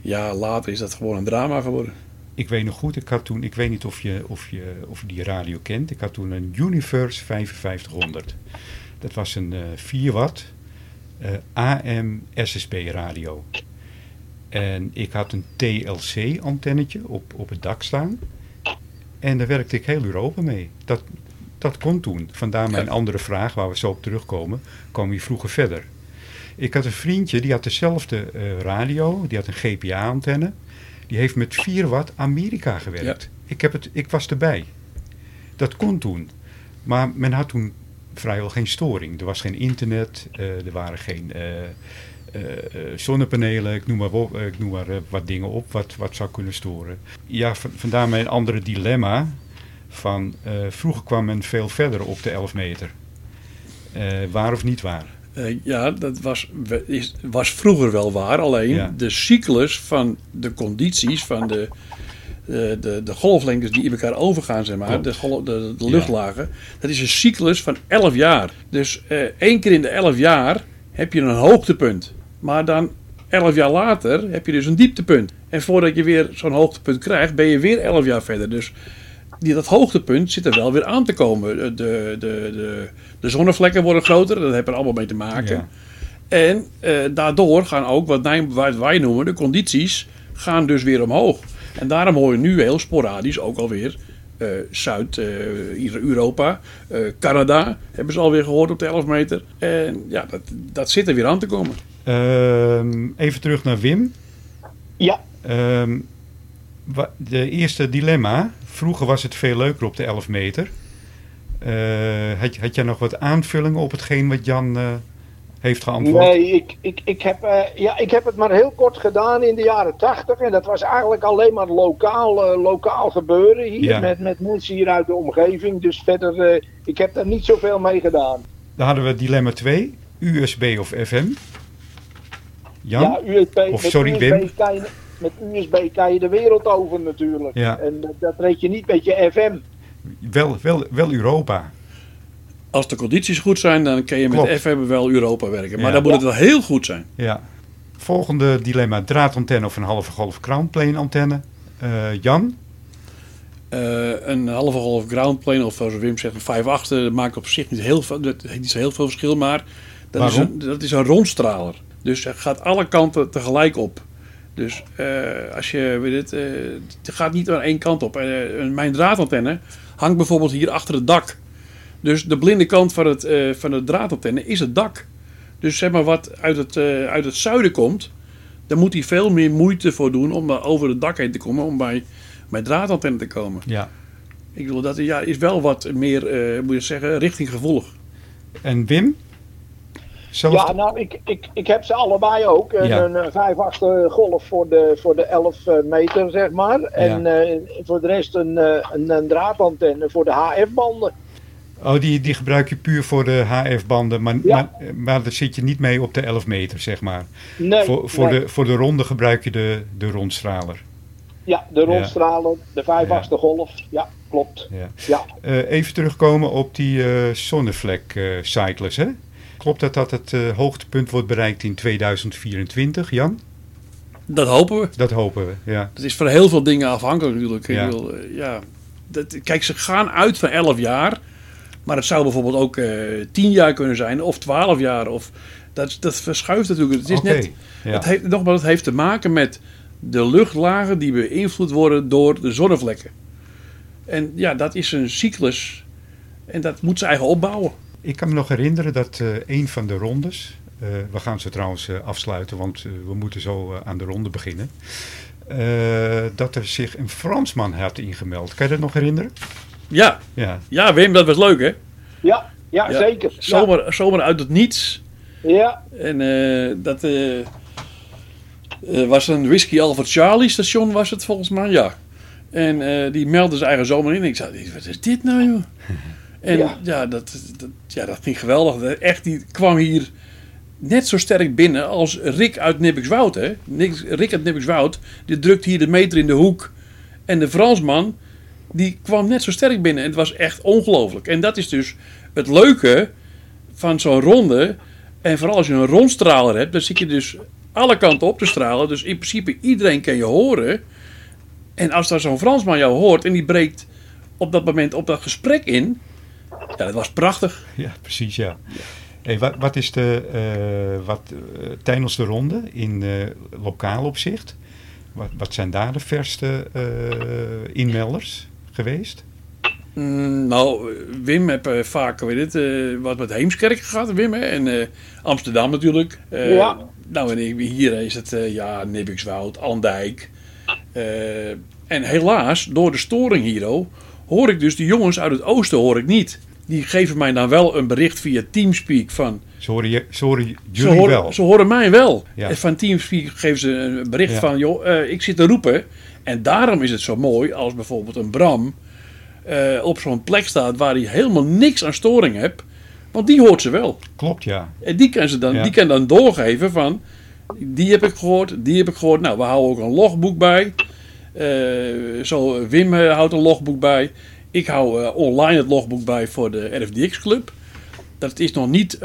ja, later is dat gewoon een drama geworden. Ik weet nog goed, ik had toen, ik weet niet of je, of je, of je die radio kent. Ik had toen een Universe 5500. Dat was een eh 4 watt eh, AM SSB radio. En ik had een TLC antennetje op, op het dak staan. En daar werkte ik heel Europa mee. Dat, dat kon toen. Vandaar mijn andere vraag, waar we zo op terugkomen. Kwam je vroeger verder? Ik had een vriendje, die had dezelfde eh, radio. Die had een GPA-antenne. Die heeft met 4 watt Amerika gewerkt. Ik, heb het, ik was erbij. Dat kon toen. Maar men had toen vrijwel geen storing. Er was geen internet. eh, er waren geen eh, eh, zonnepanelen. Ik noem maar, op, ik noem maar wat dingen op wat, wat zou kunnen storen. Ja, vandaar mijn andere dilemma. Van, vroeger kwam men veel verder op de 11 meter. Waar of niet waar? Eh, ja, dat was, is, was vroeger wel waar. Alleen Ja. de cyclus van de condities van de, eh, de, de golflengtes die in elkaar overgaan, zeg maar, de, de, de Ja. luchtlagen, dat is een cyclus van 11 jaar. Dus eh, één keer in de 11 jaar heb je een hoogtepunt. Maar dan 11 jaar later heb je dus een dieptepunt. En voordat je weer zo'n hoogtepunt krijgt, ben je weer 11 jaar verder. Dus die, dat hoogtepunt zit er wel weer aan te komen. De, de, de, de zonnevlekken worden groter, dat heeft er allemaal mee te maken. Ja. En eh, daardoor gaan ook, wat wij, wat wij noemen, de condities gaan dus weer omhoog. En daarom hoor je nu heel sporadisch ook alweer eh Zuid-Europa, eh, Canada, hebben ze alweer gehoord op de 11 meter. En ja, dat, dat zit er weer aan te komen. Ehm, even terug naar Wim. Ja, Ehm, de eerste dilemma. Vroeger was het veel leuker op de 11 meter. Eh, had, had jij nog wat aanvullingen op hetgeen wat Jan eh, heeft geantwoord? Nee, ik, ik, ik, heb, eh, ja, ik heb het maar heel kort gedaan in de jaren tachtig. En dat was eigenlijk alleen maar lokaal, lokaal gebeuren hier. Ja. Met, met mensen hier uit de omgeving. Dus verder, ik heb daar niet zoveel mee gedaan. Dan hadden we dilemma 2. USB of FM. Jan? Ja, USB, Of sorry, USB Wim. Kan je, met USB kan je de wereld over natuurlijk. Ja. En dat, dat red je niet met je FM. Wel, wel, wel Europa. Als de condities goed zijn, dan kun je met Klopt. FM wel Europa werken. Maar Ja. dan moet het wel heel goed zijn. Ja. Volgende dilemma. Draadantenne of een halve golf crownplane antenne. Eh, Jan? Eh, een halve golf groundplane of zoals Wim zegt een 5 dat maakt op zich niet, heel, veel- dat heeft niet zo heel veel verschil, maar dat is, een, dat is een rondstraler. Dus hij gaat alle kanten tegelijk op. Dus eh, als je weet het, eh, het gaat niet maar één kant op. Eh, mijn draadantenne hangt bijvoorbeeld hier achter het dak. Dus de blinde kant van, het, van de draadantenne is het dak. Dus zeg maar wat uit het, uit het zuiden komt, daar moet hij veel meer moeite voor doen om over het dak heen te komen, om bij mijn draadantenne te komen. Ja. Ik bedoel, dat ja, is wel wat meer, moet je zeggen, richtinggevoelig. En Wim? Ja, nou, ik, ik, ik heb ze allebei ook. Een, Ja. een 5 achtste golf voor de, voor de 11 eh, meter, zeg maar. En eh, voor de rest een, eh, een, een draadantenne voor de HF-banden. Oh, die, die gebruik je puur voor de HF-banden, maar, Ja. maar, maar daar zit je niet mee op de 11 meter, zeg maar. Nee, voor, voor, nee. de, voor de ronde gebruik je de, de rondstraler. Ja, de rondstralen, de 5 Ja. golf. Ja, klopt. Ja. Ja. Eh, even terugkomen op die eh zonnevlek eh cyclus, hè? Klopt dat dat het eh, hoogtepunt wordt bereikt in 2024, Jan? Dat hopen we. Dat hopen we, ja. Het is van heel veel dingen afhankelijk natuurlijk. Ja. Bedoel, eh, ja, dat, kijk, ze gaan uit van 11 jaar. Maar het zou bijvoorbeeld ook eh 10 jaar kunnen zijn. Of 12 jaar. Of, dat, dat verschuift natuurlijk. Het is net, ja. het heeft, nogmaals, het heeft te maken met de luchtlagen die beïnvloed worden door de zonnevlekken. En ja, dat is een cyclus. En dat moet ze eigen opbouwen. Ik kan me nog herinneren dat eh, een van de rondes, eh, we gaan ze trouwens eh, afsluiten, want eh, we moeten zo aan de ronde beginnen. eh, dat er zich een Fransman had ingemeld. Kan je dat nog herinneren? Ja, Ja, ja Wim, dat was leuk hè? Ja, ja, Ja, zeker. Ja. Zomaar, zomaar uit het niets. Ja, En eh, dat was een Whisky Alpha Charlie station, was het volgens mij, ja. En eh, die meldde zijn eigen zomer in. Ik zei, wat is dit nou, joh? En ja, Ja. dat, dat, ja, dat ging geweldig. Echt, die kwam hier net zo sterk binnen als Rick uit Nibbikswoud, hè. Rick uit Nibbikswoud, die drukt hier de meter in de hoek. En de Fransman, die kwam net zo sterk binnen. En het was echt ongelooflijk. En dat is dus het leuke van zo'n ronde. En vooral als je een rondstraler hebt, dan zit je dus alle kanten op te stralen. Dus in principe iedereen kan je horen. En als daar zo'n Fransman jou hoort en die breekt op dat moment op dat gesprek in. Ja, dat was prachtig. ja precies, ja. Hey, wat, wat is de, eh, wat, eh, tijdens de ronde in eh, lokaal opzicht, wat, wat zijn daar de verste eh, inmelders? geweest? Mm, nou, Wim heb eh, vaak weet het, eh, wat met Heemskerk gehad, Wim. Hè? En eh, Amsterdam natuurlijk. Eh, Ja. Nou, en hier is het eh, ja, Nibbikswoud, Andijk. Eh, en helaas, door de storing hier, oh, hoor ik dus de jongens uit het oosten hoor ik niet. Die geven mij dan wel een bericht via Teamspeak van... Ze horen, je, ze horen Ze jullie horen, wel. ze horen mij wel. Ja. En van Teamspeak geven ze een bericht Ja. van... joh, eh, ik zit te roepen. En daarom is het zo mooi als bijvoorbeeld een Bram... eh, op zo'n plek staat waar hij helemaal niks aan storing hebt. Want die hoort ze wel. Klopt, ja. En die kan, ze dan, Ja. die kan dan doorgeven van... Die heb ik gehoord, die heb ik gehoord. Nou, we houden ook een logboek bij. Eh, zo, Wim eh, houdt een logboek bij. Ik hou eh, online het logboek bij voor de RFDX Club. Dat is nog niet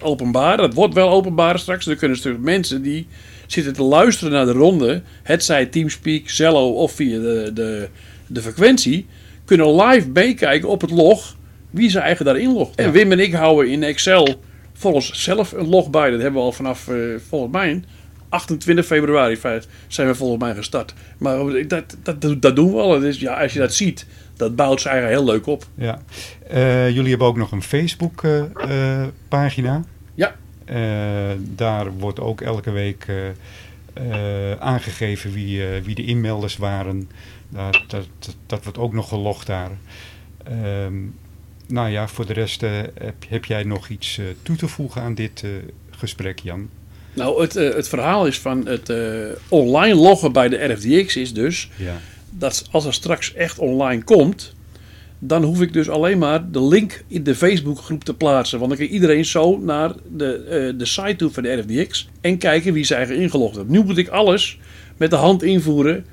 openbaar. Dat wordt wel openbaar straks. Er kunnen stuk mensen die zitten te luisteren naar de ronde. Het zij Teamspeak, Zello of via de, de, de frequentie. Kunnen live meekijken op het log wie ze eigen daarin logt. En Wim en ik houden in Excel voor onszelf een log bij. Dat hebben we al vanaf, eh, volgens mij, 28 februari zijn we volgens mij gestart. Maar dat, dat, dat doen we al. Dus ja, als je dat ziet, dat bouwt ze eigenlijk heel leuk op. ja. Eh, jullie hebben ook nog een Facebook eh, eh, pagina. Ja. Daar wordt ook elke week aangegeven wie, wie de inmelders waren. Dat, dat, dat, wordt ook nog gelogd daar. Ehm, nou ja, voor de rest heb, heb jij nog iets toe te voegen aan dit gesprek, Jan? Nou, het, eh, het verhaal is van het eh, online loggen bij de RFDX is dus Ja. dat als er straks echt online komt, dan hoef ik dus alleen maar de link in de Facebookgroep te plaatsen. Want dan kan iedereen zo naar de, eh, de site toe van de RFDX en kijken wie ze eigen ingelogd heeft. Nu moet ik alles met de hand invoeren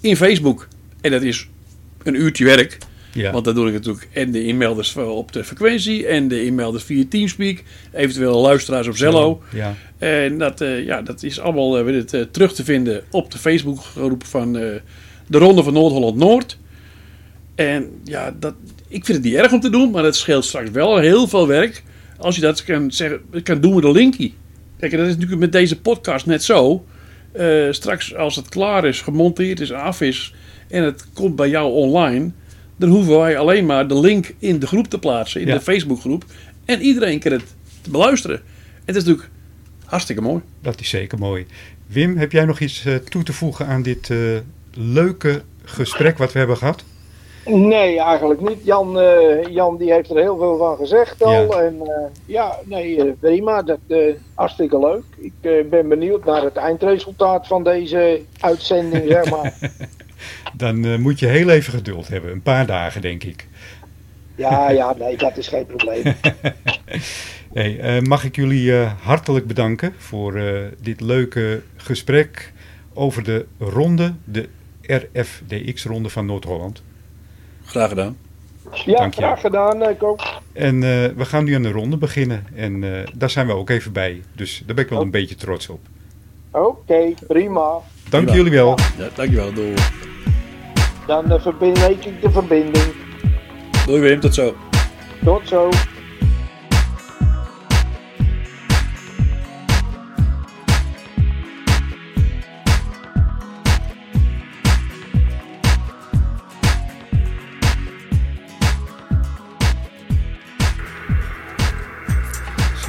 in Facebook. En dat is een uurtje werk. Ja. Want dan doe ik natuurlijk en de inmelders op de frequentie en de inmelders via Teamspeak. Eventueel luisteraars op Zello. Ja. En dat, eh, ja, dat is allemaal eh, weet het, eh, terug te vinden op de Facebookgroep van de Ronde van Noord-Holland-Noord. En ja, dat, ik vind het niet erg om te doen, maar het scheelt straks wel heel veel werk als je dat kan, zeggen, kan doen met een linkie. Kijk, en dat is natuurlijk met deze podcast net zo. Straks als het klaar is, gemonteerd is, af is en het komt bij jou online, dan hoeven wij alleen maar de link in de groep te plaatsen, in Ja. de Facebookgroep. En iedereen kan het te beluisteren. Het is natuurlijk hartstikke mooi. Dat is zeker mooi. Wim, heb jij nog iets eh, toe te voegen aan dit eh, leuke gesprek wat we hebben gehad? Nee, eigenlijk niet. Jan, eh, Jan die heeft er heel veel van gezegd al. Ja. En eh, ja, nee, prima. Dat, eh, hartstikke leuk. Ik eh, ben benieuwd naar het eindresultaat van deze uitzending, zeg maar. *laughs* Dan eh, moet je heel even geduld hebben. Een paar dagen, denk ik. Ja, ja, nee, dat is geen probleem. *laughs* Hey, eh, mag ik jullie eh, hartelijk bedanken voor eh, dit leuke gesprek over de ronde, de RFDX-ronde van Noord-Holland. Graag gedaan. Ja, Dank je. graag gedaan, Koop. En eh, we gaan nu aan de ronde beginnen. En eh, daar zijn we ook even bij. Dus daar ben ik wel een beetje trots op. Oké, prima. Dank Prima. jullie wel. Ja, dankjewel. Doei. Dan uh, verbind ik de verbinding. Doei Wim, tot zo. Tot zo. Het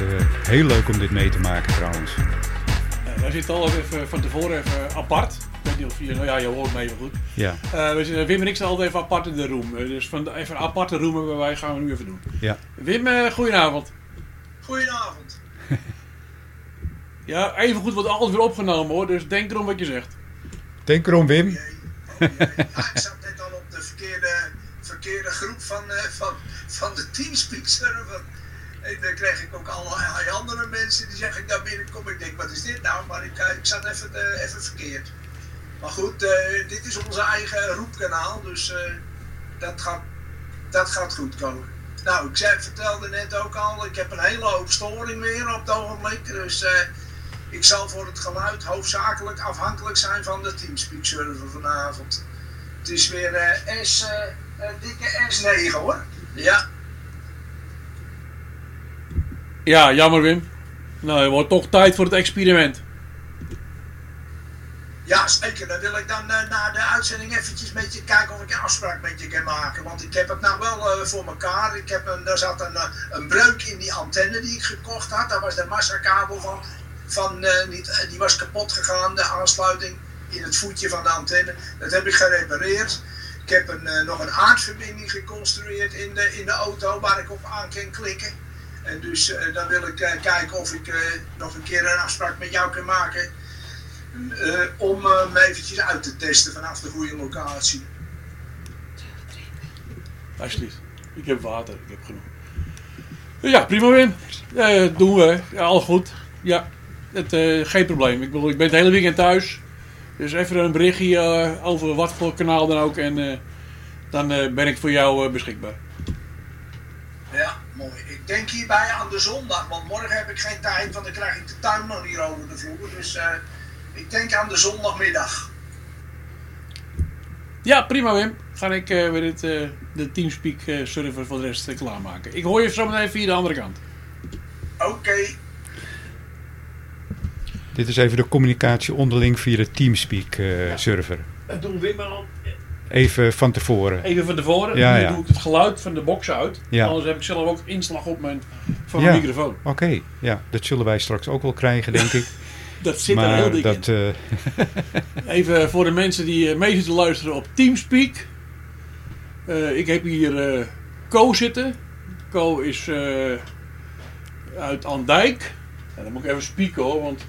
is eh, heel leuk om dit mee te maken trouwens. wij zitten al even van tevoren even apart. Ik weet niet of je, nou ja, je hoort me even goed. Ja, Eh, we zitten, Wim en ik zijn altijd even apart in de room. Eh, dus van, even een aparte room hebben wij, gaan we nu even doen. ja. Wim, eh goedenavond. Goedenavond. *laughs* Ja, even goed wordt alles weer opgenomen hoor, dus denk erom wat je zegt. Denk erom, Wim. Oh jee. Ja, ik zat net al op de verkeerde, verkeerde groep van, eh, van, van de Teamspeak server. En dan kreeg ik ook allerlei andere mensen die zeggen ik daar binnenkom. Ik denk, wat is dit nou? Maar ik, eh, ik zat even, eh, even verkeerd. Maar goed, eh, dit is onze eigen roepkanaal, dus eh, dat, gaat, dat gaat goed komen. Nou, ik zei, vertelde net ook al, ik heb een hele hoop storing weer op het ogenblik. Dus eh, ik zal voor het geluid hoofdzakelijk afhankelijk zijn van de Teamspeak server vanavond. Het is weer eh, S, eh, een dikke S9 hoor. Ja, Ja, jammer Wim. Nou, het wordt toch tijd voor het experiment. Ja, zeker. Dan wil ik dan eh, na de uitzending eventjes met je kijken of ik een afspraak met je kan maken. Want ik heb het nou wel eh, voor elkaar. Ik heb een, er zat een, eh, een breuk in die antenne die ik gekocht had. Daar was de massakabel van. van niet, die was kapot gegaan, de aansluiting in het voetje van de antenne. Dat heb ik gerepareerd. Ik heb een, nog een aardverbinding geconstrueerd in de, in de auto waar ik op aan kan klikken. En dus dan wil ik kijken of ik nog een keer een afspraak met jou kan maken. Eh, om eh, me eventjes uit te testen vanaf de goede locatie. Alsjeblieft. Ik heb water, ik heb genoeg. Ja, prima Wim. Dat doen we. Ja, al goed. Ja, het, eh, geen probleem. Ik, bedoel, ik ben het hele weekend thuis. Dus even een berichtje eh, over wat voor kanaal dan ook. En eh, dan eh, ben ik voor jou eh, beschikbaar. Ja, mooi. Ik denk hierbij aan de zondag, want morgen heb ik geen tijd, want dan krijg ik de tuinman hier over de vloer. Dus eh, ik denk aan de zondagmiddag. Ja, prima Wim. Ga ik eh, weer het, eh, de Teamspeak eh, server voor de rest klaarmaken. Ik hoor je zo meteen via de andere kant. Oké, Dit is even de communicatie onderling via de Teamspeak eh, server. Dat doen Wim al Even van tevoren. even van tevoren. Ja, nu ja. doe ik het geluid van de box uit. Ja. Anders heb ik zelf ook inslag op mijn, van Ja. mijn microfoon. Oké, ja, dat zullen wij straks ook wel krijgen, denk *laughs* ik. Dat zit er heel maar dik in. dat, eh, *laughs* Even voor de mensen die eh, mee zitten luisteren op Teamspeak. Eh, ik heb hier eh Co zitten. Co is uit Andijk. En dan moet ik even spieken hoor, want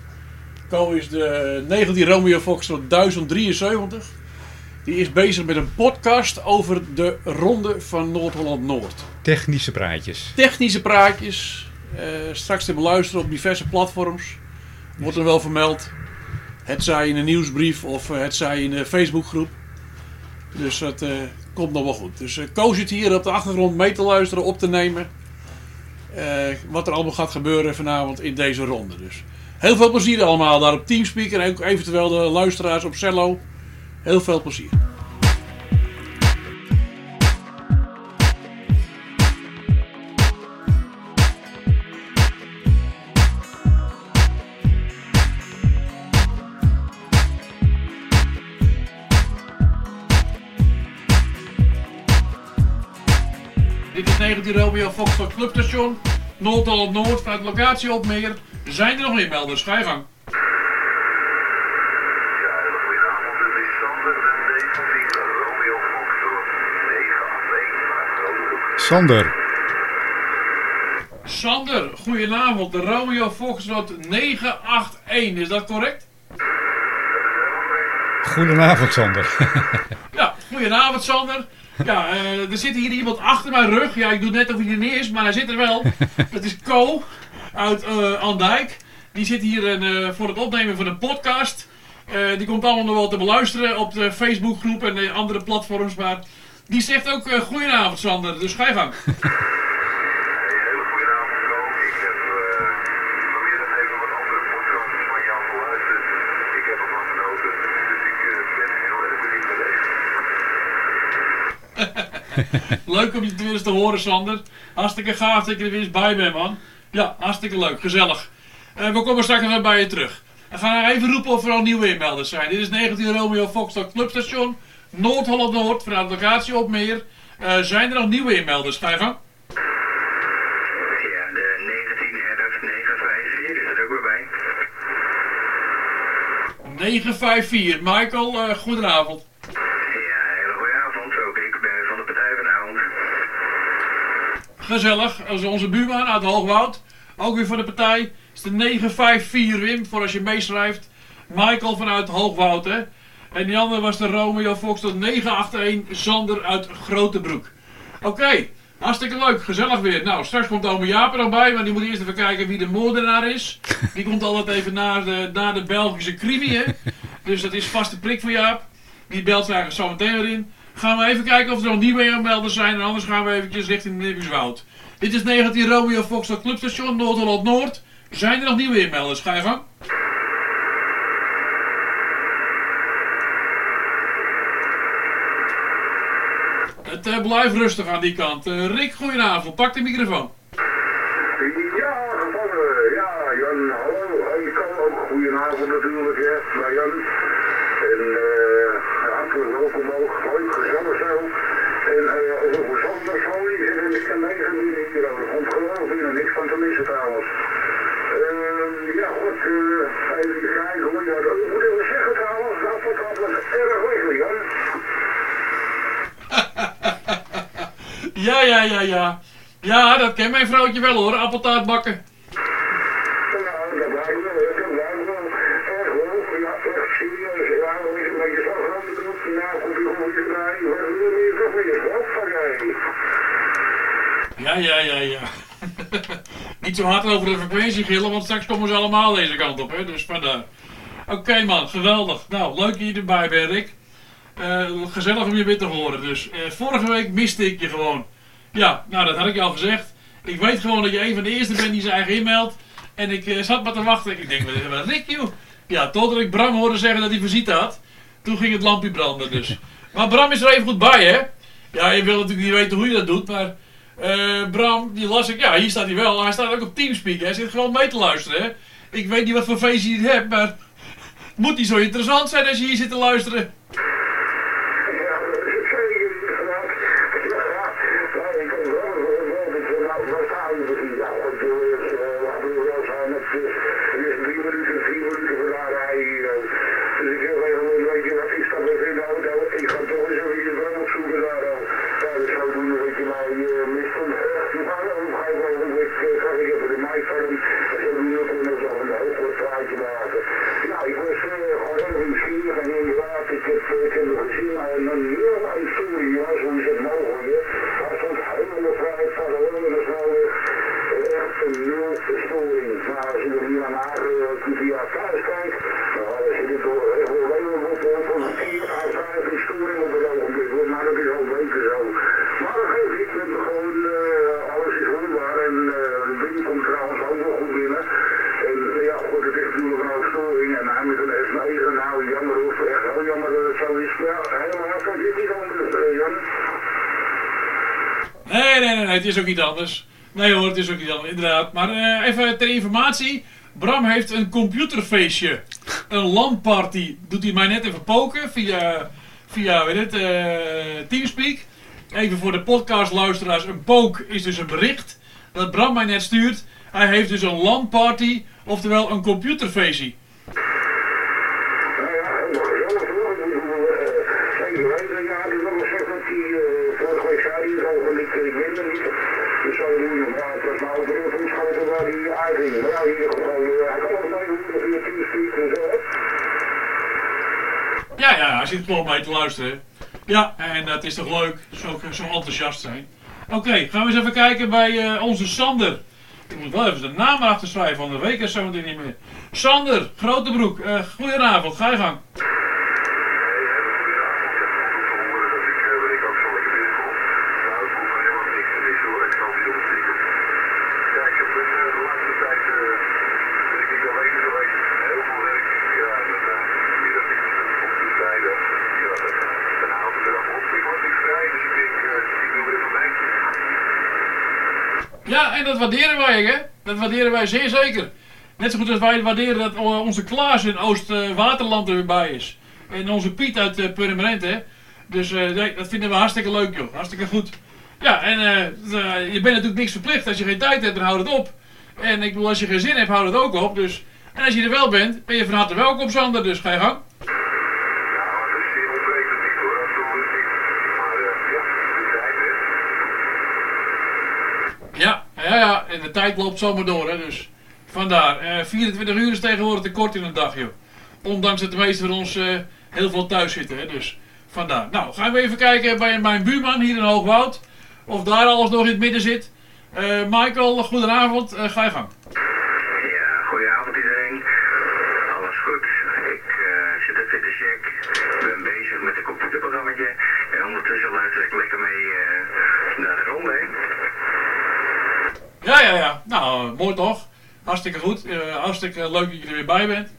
Co is de 19 Romeo Foxtrot 1073. Die is bezig met een podcast over de ronde van Noord-Holland-Noord. technische praatjes. Technische praatjes. straks te beluisteren op diverse platforms. Wordt er wel vermeld. Het zij in een nieuwsbrief of eh, het zij in een Facebookgroep. Dus dat eh, komt nog wel goed. Dus eh Ko zit hier op de achtergrond mee te luisteren, op te nemen. wat er allemaal gaat gebeuren vanavond in deze ronde. Dus heel veel plezier allemaal daar op Teamspeak. En ook eventueel de luisteraars op Cello. Heel veel plezier. Dit is 19 Romeo Foxtrot Clubstation. Noord-Holland Noord vanuit locatie op meer. Zijn er nog inmelders? Ga je gang. Ja, hele goedenavond. Dit is Sander, de 19 Romeo Foxtrot 981 naar Grootbroek. Sander, Sander, goedenavond. De Romeo Foxtrot 981, is dat correct? goedenavond Sander. *laughs* Ja, goedenavond Sander. Ja, eh, er zit hier iemand achter mijn rug. Ja, ik doe net of hij er niet is, maar hij zit er wel. *laughs* Dat is Co uit eh Andijk. Die zit hier eh, voor het opnemen van een podcast. Die komt allemaal nog wel te beluisteren op de Facebookgroep en de andere platforms. Maar die zegt ook goedenavond Sander, dus ga je gang. *laughs* Hey, hele goedenavond, Ko. Ik heb eh probeer nog even wat andere podcasts van jou geluisterd. Ik heb ervan genoten, dus ik eh, ben heel erg benieuwd naar deze. *laughs* Leuk om je tenminste te horen, Sander. Hartstikke gaaf dat je er weer eens bij bent, man. Ja, hartstikke leuk. Gezellig. Eh, we komen straks nog weer bij je terug. We gaan even roepen of er al nieuwe inmelders zijn. Dit is 19 Romeo Foxtrot Clubstation. Noord-Holland Noord, vanuit locatie op meer. Eh, zijn er nog nieuwe inmelders? Ga je gang. Ja, de 19 RF 954 is er ook weer bij. 954. Michael, eh, goedenavond. Ja, hele goede avond. Ook ik ben van de Partij vanavond. Gezellig. Onze buurman uit Hoogwoud. Ook weer van de partij. is de 954 Wim, voor als je meeschrijft. Michael vanuit Hoogwoud, hè. En die andere was de Romeo Fox tot 981 Sander uit Grotebroek. Oké, hartstikke leuk. Gezellig weer. Nou, straks komt ome Jaap er nog bij, maar die moet eerst even kijken wie de moordenaar is. Die komt altijd even naar de, naar de Belgische crimi, hè. Dus dat is vaste prik voor Jaap. Die belt eigenlijk zo meteen weer. Gaan we even kijken of er nog nieuwe aanmelders zijn. En anders gaan we eventjes richting Nibbieswoud. Dit is 19 Romeo Foxtrot Clubstation Noord-Holland Noord. Zijn er nog nieuwe inmelders? Ga je gang. Het eh, blijft rustig aan die kant. Eh, Rick, goedenavond. Pak de microfoon. Ja, gevangen. Ja, Jan, hallo. Ik kan ook goedenavond natuurlijk, hè. Maar Jan, En eh hartelijk welkom ook. Leuk, gezellig zo. En eh over Sander Zooi zit in de K9 hier. Er komt geweldig binnen, niks van te missen trouwens. Ehm, ja, goed, eh even kijken hoe je dat moet even zeggen trouwens. Dat vond ik was erg lekker, Jan. Ja, ja, ja, ja. Ja, dat ken mijn vrouwtje wel hoor, appeltaart bakken. Ja, ja, ja, ja. *laughs* Niet zo hard over de frequentie gillen, want straks komen ze allemaal deze kant op, hè. Dus vandaar. Oké man, geweldig. Nou, leuk dat je erbij bent, Rick. Eh, gezellig om je weer te horen. Dus eh, vorige week miste ik je gewoon. Ja, nou dat had ik al gezegd. Ik weet gewoon dat je een van de eerste bent die zijn eigen inmeldt. En ik eh, zat maar te wachten. Ik denk, wat wat Rick joh. Ja, totdat ik Bram hoorde zeggen dat hij visite had. Toen ging het lampje branden dus. Maar Bram is er even goed bij hè. Ja, je wil natuurlijk niet weten hoe je dat doet, maar... Bram, die las ik, ja, hier staat hij wel. Hij staat ook op Teamspeak. Hij zit gewoon mee te luisteren. Ik weet niet wat voor feestje je hebt, maar... Moet die zo interessant zijn als je hier zit te luisteren? Ja, dat is het zeker inderdaad. Ja, ja. Nou, ik kan wel wel wel dat we nou wel staan gezien. Ja, goed, dus, eh, laten we wel zijn. Het is, het is drie minuten, vier minuten vandaan rijden hier. eh. Dus ik wil even een beetje wat ik stap even in de auto. Ik ga toch eens even Bram opzoeken daar. eh. Ja, dus zodoende dat je mij eh, mist. En, eh, Maar dan ga ik wel een week, eh, ga ik even de mic van hem. En zo nu ook nog zo een heel goed praatje maken. Ja, ik was eh, gewoon heel nieuwsgierig en inderdaad, ik heb, eh, ik heb nog gezien, maar een heel historie was, hoe is het mogelijk? Daar stond helemaal vrij van de hele snelweg, eh, echt een nul verstoring. Maar als je er hier aan aangekomen via thuis kijkt, nou, dan zit het door echt wel helemaal op van 4 à 5 verstoring op het ogenblik, hoor. maar dat is al weken zo. Maar dat geeft niet, we hebben gewoon, eh, alles is hoorbaar en eh, de wind komt trouwens ook wel goed binnen. En eh, ja, goed, het is natuurlijk een hoop storing en hij met een S9, nou jammer hoor, echt heel jammer dat het zo is. Maar ja, helemaal kan dit niet anders, eh, Jan. Nee, nee, nee, het is ook niet anders. Nee hoor, het is ook niet anders, inderdaad. Maar eh, even ter informatie. Bram heeft een computerfeestje. Een LAN-party. Doet hij mij net even poken via, via weet het, eh, Teamspeak. Even voor de podcastluisteraars. Een poke is dus een bericht dat Bram mij net stuurt. Hij heeft dus een LAN-party, oftewel een computerfeestje. Nou ja, helemaal gezellig hoor. Ik bedoel, eh, zeker weten, ja, het is wel gezegd dat hij, eh, vorige week zei hij erover, ik, ik ben er niet. Dus zo doen we, maar het was nou ook weer van schoten waar ja. Ja, hij zit gewoon mee te luisteren. Ja, en dat is toch leuk, zo, zo enthousiast zijn. Oké, gaan we eens even kijken bij eh, onze Sander. Ik moet wel even de naam achter schrijven, van de week is zo meteen niet meer. Sander, Grotebroek, eh goedenavond, ga je gang. Ja, en dat waarderen wij, hè? Dat waarderen wij zeer zeker. Net zo goed als wij waarderen dat eh, onze Klaas in Oost-Waterland er weer bij is. En onze Piet uit uh, Purmerend, hè? Dus eh, dat vinden we hartstikke leuk, joh. Hartstikke goed. Ja, en eh, eh, je bent natuurlijk niks verplicht. Als je geen tijd hebt, dan houd het op. En ik bedoel, als je geen zin hebt, houd het ook op. Dus, en als je er wel bent, ben je van harte welkom, Sander. Dus ga je gang. Ja, ja. En de tijd loopt zomaar door, hè. Dus vandaar. Eh 24 uur is tegenwoordig te kort in een dag, joh. Ondanks dat de meesten van ons eh, heel veel thuis zitten, hè. Dus vandaar. Nou, gaan we even kijken bij mijn buurman hier in Hoogwoud. Of daar alles nog in het midden zit. Eh, Michael, goedenavond. Eh, ga je gang. Ja, goedenavond iedereen. Alles goed. Ik eh, zit even in de check. Ik ben bezig met een computerprogrammaatje. En ondertussen luister ik lekker mee eh, naar de ronde heen. Ja, ja, ja. Nou, mooi toch? Hartstikke goed. Eh, hartstikke leuk dat je er weer bij bent.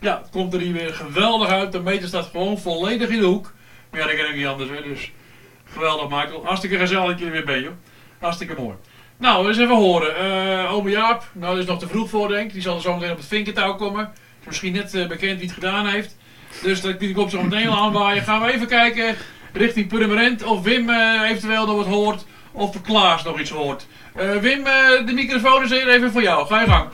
Ja, komt er hier weer geweldig uit. De meter staat gewoon volledig in de hoek. Maar ja, dat kan ik niet anders, hè. Dus geweldig, Michael. Hartstikke gezellig dat je er weer bent, joh. Hartstikke mooi. Nou, eens even horen. Eh ome Jaap, nou, dat is nog te vroeg voor, denk ik. Die zal er zo meteen op het vinkentouw komen. Is misschien net eh, bekend wie het gedaan heeft. Dus dat- die komt zo meteen aanwaaien. Gaan we even kijken richting Purmerend of Wim eventueel nog wat hoort. Of Klaas nog iets hoort. Eh, Wim, eh, de microfoon is hier even voor jou. Ga je gang.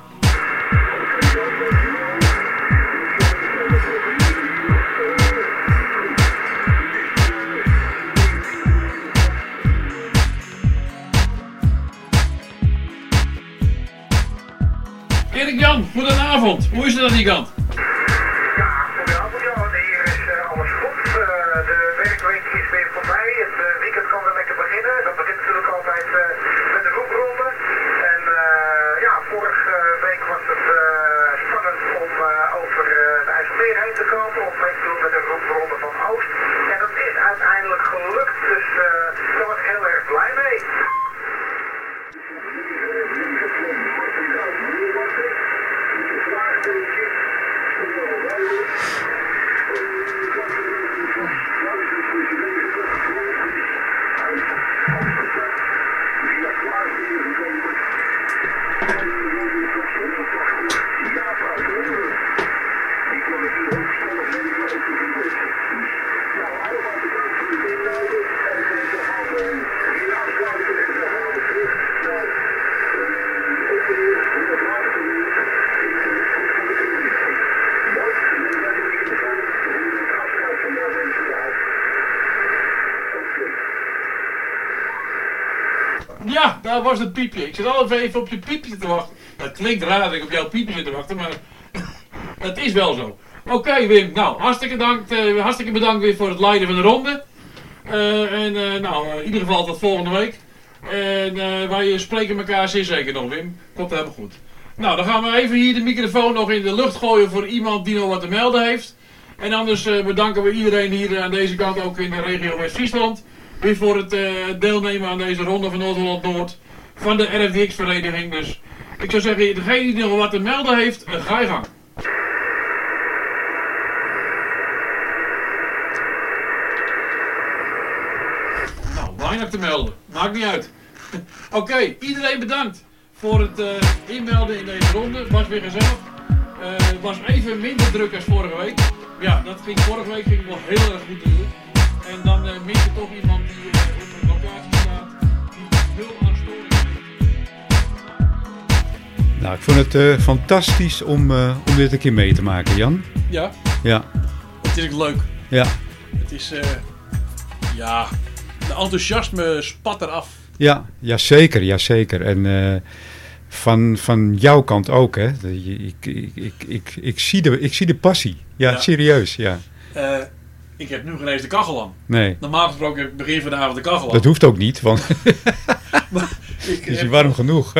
Erik Jan, goedenavond. Hoe is het aan die kant? Over eh, de IJsselmeer heen te komen. Of doen met een roepronde van Oost. En dat is uiteindelijk gelukt. Dus eh, daar was ik heel erg blij mee. Ja, daar het piepje. Ik zit altijd even op je piepje te wachten. Dat klinkt raar dat ik op jouw piepje zit te wachten, maar *laughs* dat is wel zo. Oké Wim, nou hartstikke, dank, eh, hartstikke bedankt weer voor het leiden van de ronde. Eh, en eh, nou, in ieder geval tot volgende week. En wij spreken elkaar zeer zeker nog Wim. Komt helemaal goed. Nou, dan gaan we even hier de microfoon nog in de lucht gooien voor iemand die nog wat te melden heeft. En anders bedanken we iedereen hier aan deze kant, ook in de regio West-Friesland. Weer voor het deelnemen aan deze ronde van Noord-Holland-Noord van de RFDX-vereniging. Dus ik zou zeggen, degene die nog wat te melden heeft, eh, ga je gang. Nou, weinig te melden. Maakt niet uit. *laughs* Oké, iedereen bedankt voor het eh, inmelden in deze ronde. Het was weer gezellig. Eh, het was even minder druk als vorige week. Ja, dat ging vorige week ging heel erg goed natuurlijk. En dan uh, mis je toch iemand die Nou, ik vond het eh, fantastisch om, eh, om dit een keer mee te maken, Jan. Ja, Ja, het is ook leuk. ja, Het is, eh, ja, de enthousiasme spat eraf. ja, ja zeker, ja, zeker. En van, van jouw kant ook, hè. Ik, ik, ik, ik, ik, zie, de, ik zie de passie. Ja, Ja. serieus, ja. Ik heb nu geen eens de kachel aan. Nee, Normaal gesproken heb ik begin van de kachel aan. dat hoeft ook niet, want *laughs* *laughs* ik, is heb, warm genoeg.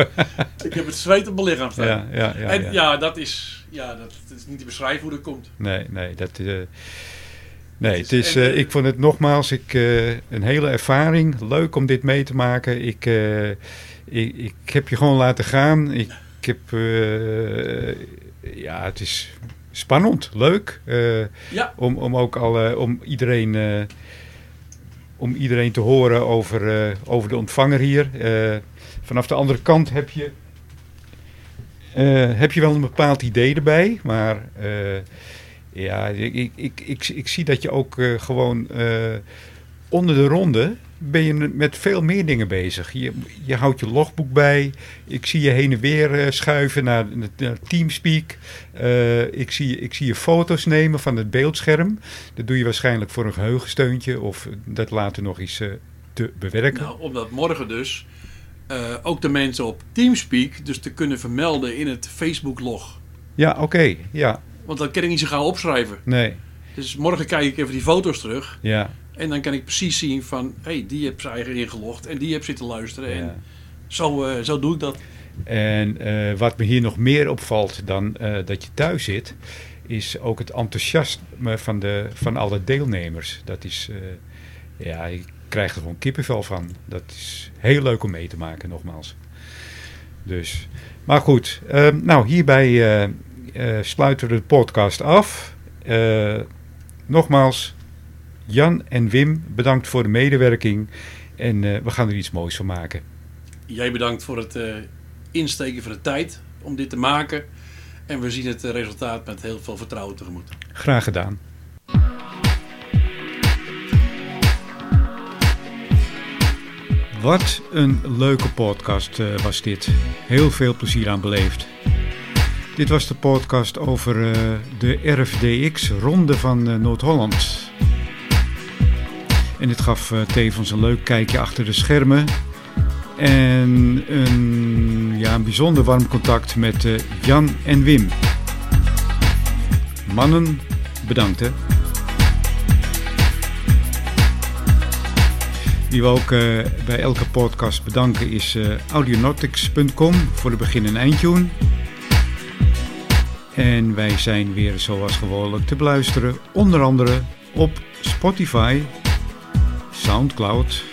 ik heb het zweet op mijn lichaam staan. ja, ja, ja, en ja. dat is, ja, dat, dat is niet te beschrijven hoe dat komt. Nee, nee, dat... eh, nee, Het is- eh, eh, ik vond het nogmaals ik, een hele ervaring. Leuk om dit mee te maken. Ik, ik, ik heb je gewoon laten gaan. Ik, ik heb... ja, het is spannend, leuk. Ja. om, om ook alle, om iedereen... om iedereen te horen over, over de ontvanger hier. Vanaf de andere kant heb je, eh, heb je wel een bepaald idee erbij. Maar eh, ja, ik, ik, ik, ik, zie dat je ook eh, gewoon onder de ronde ben je met veel meer dingen bezig. Je, je houdt je logboek bij. Ik zie je heen en weer schuiven naar, naar Teamspeak. Ik, zie, ik zie je foto's nemen van het beeldscherm. Dat doe je waarschijnlijk voor een geheugensteuntje of dat later nog eens te bewerken. Nou, omdat morgen dus eh, ook de mensen op Teamspeak dus te kunnen vermelden in het Facebook-log. Ja, oké. Ja, Want dan kan ik niet zo gauw opschrijven. nee. Dus morgen kijk ik even die foto's terug. Ja, En dan kan ik precies zien van, hé, hey, die heeft zijn eigen ingelogd. En die heeft zitten luisteren. ja. En zo, eh, zo doe ik dat. En eh, wat me hier nog meer opvalt dan dat je thuis zit, is ook het enthousiasme van, de, van alle deelnemers. Dat is, ja, ik krijg er gewoon kippenvel van. Dat is heel leuk om mee te maken, nogmaals. Dus, maar goed, eh, nou hierbij eh, eh, sluiten we de podcast af. Eh, nogmaals, Jan en Wim, bedankt voor de medewerking. En we gaan er iets moois van maken. Jij bedankt voor het insteken van de tijd om dit te maken. En we zien het resultaat met heel veel vertrouwen tegemoet. Graag gedaan. Wat een leuke podcast eh, was dit. Heel veel plezier aan beleefd. Dit was de podcast over eh, de RFDX Ronde van eh, Noord-Holland. En dit gaf tevens een leuk kijkje achter de schermen. En een, ja, een bijzonder warm contact met Jan en Wim. Mannen, bedankt hè. Wie we ook eh, bij elke podcast bedanken is eh, audionautics.com voor de begin- en eindtune. En wij zijn weer zoals gewoonlijk te beluisteren, onder andere op Spotify, Soundcloud,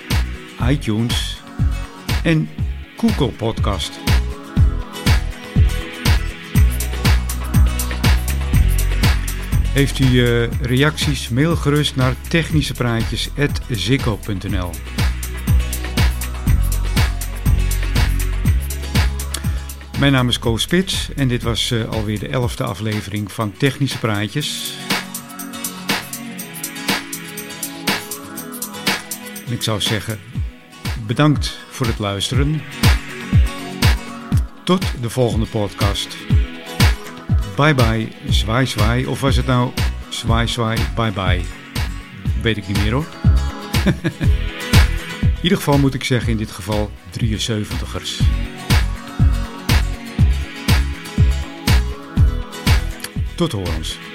iTunes en Google Podcast. Heeft u eh, reacties, mail gerust naar technischepraatjes.zikko.nl Mijn naam is Koos Spits en dit was eh, alweer de elfde aflevering van Technische Praatjes. En ik zou zeggen, bedankt voor het luisteren. Tot de volgende podcast. Bye bye, zwaai zwaai. Of was het nou zwaai zwaai, bye bye? Weet ik niet meer hoor. *laughs* in ieder geval moet ik zeggen in dit geval 73ers. Tot horens.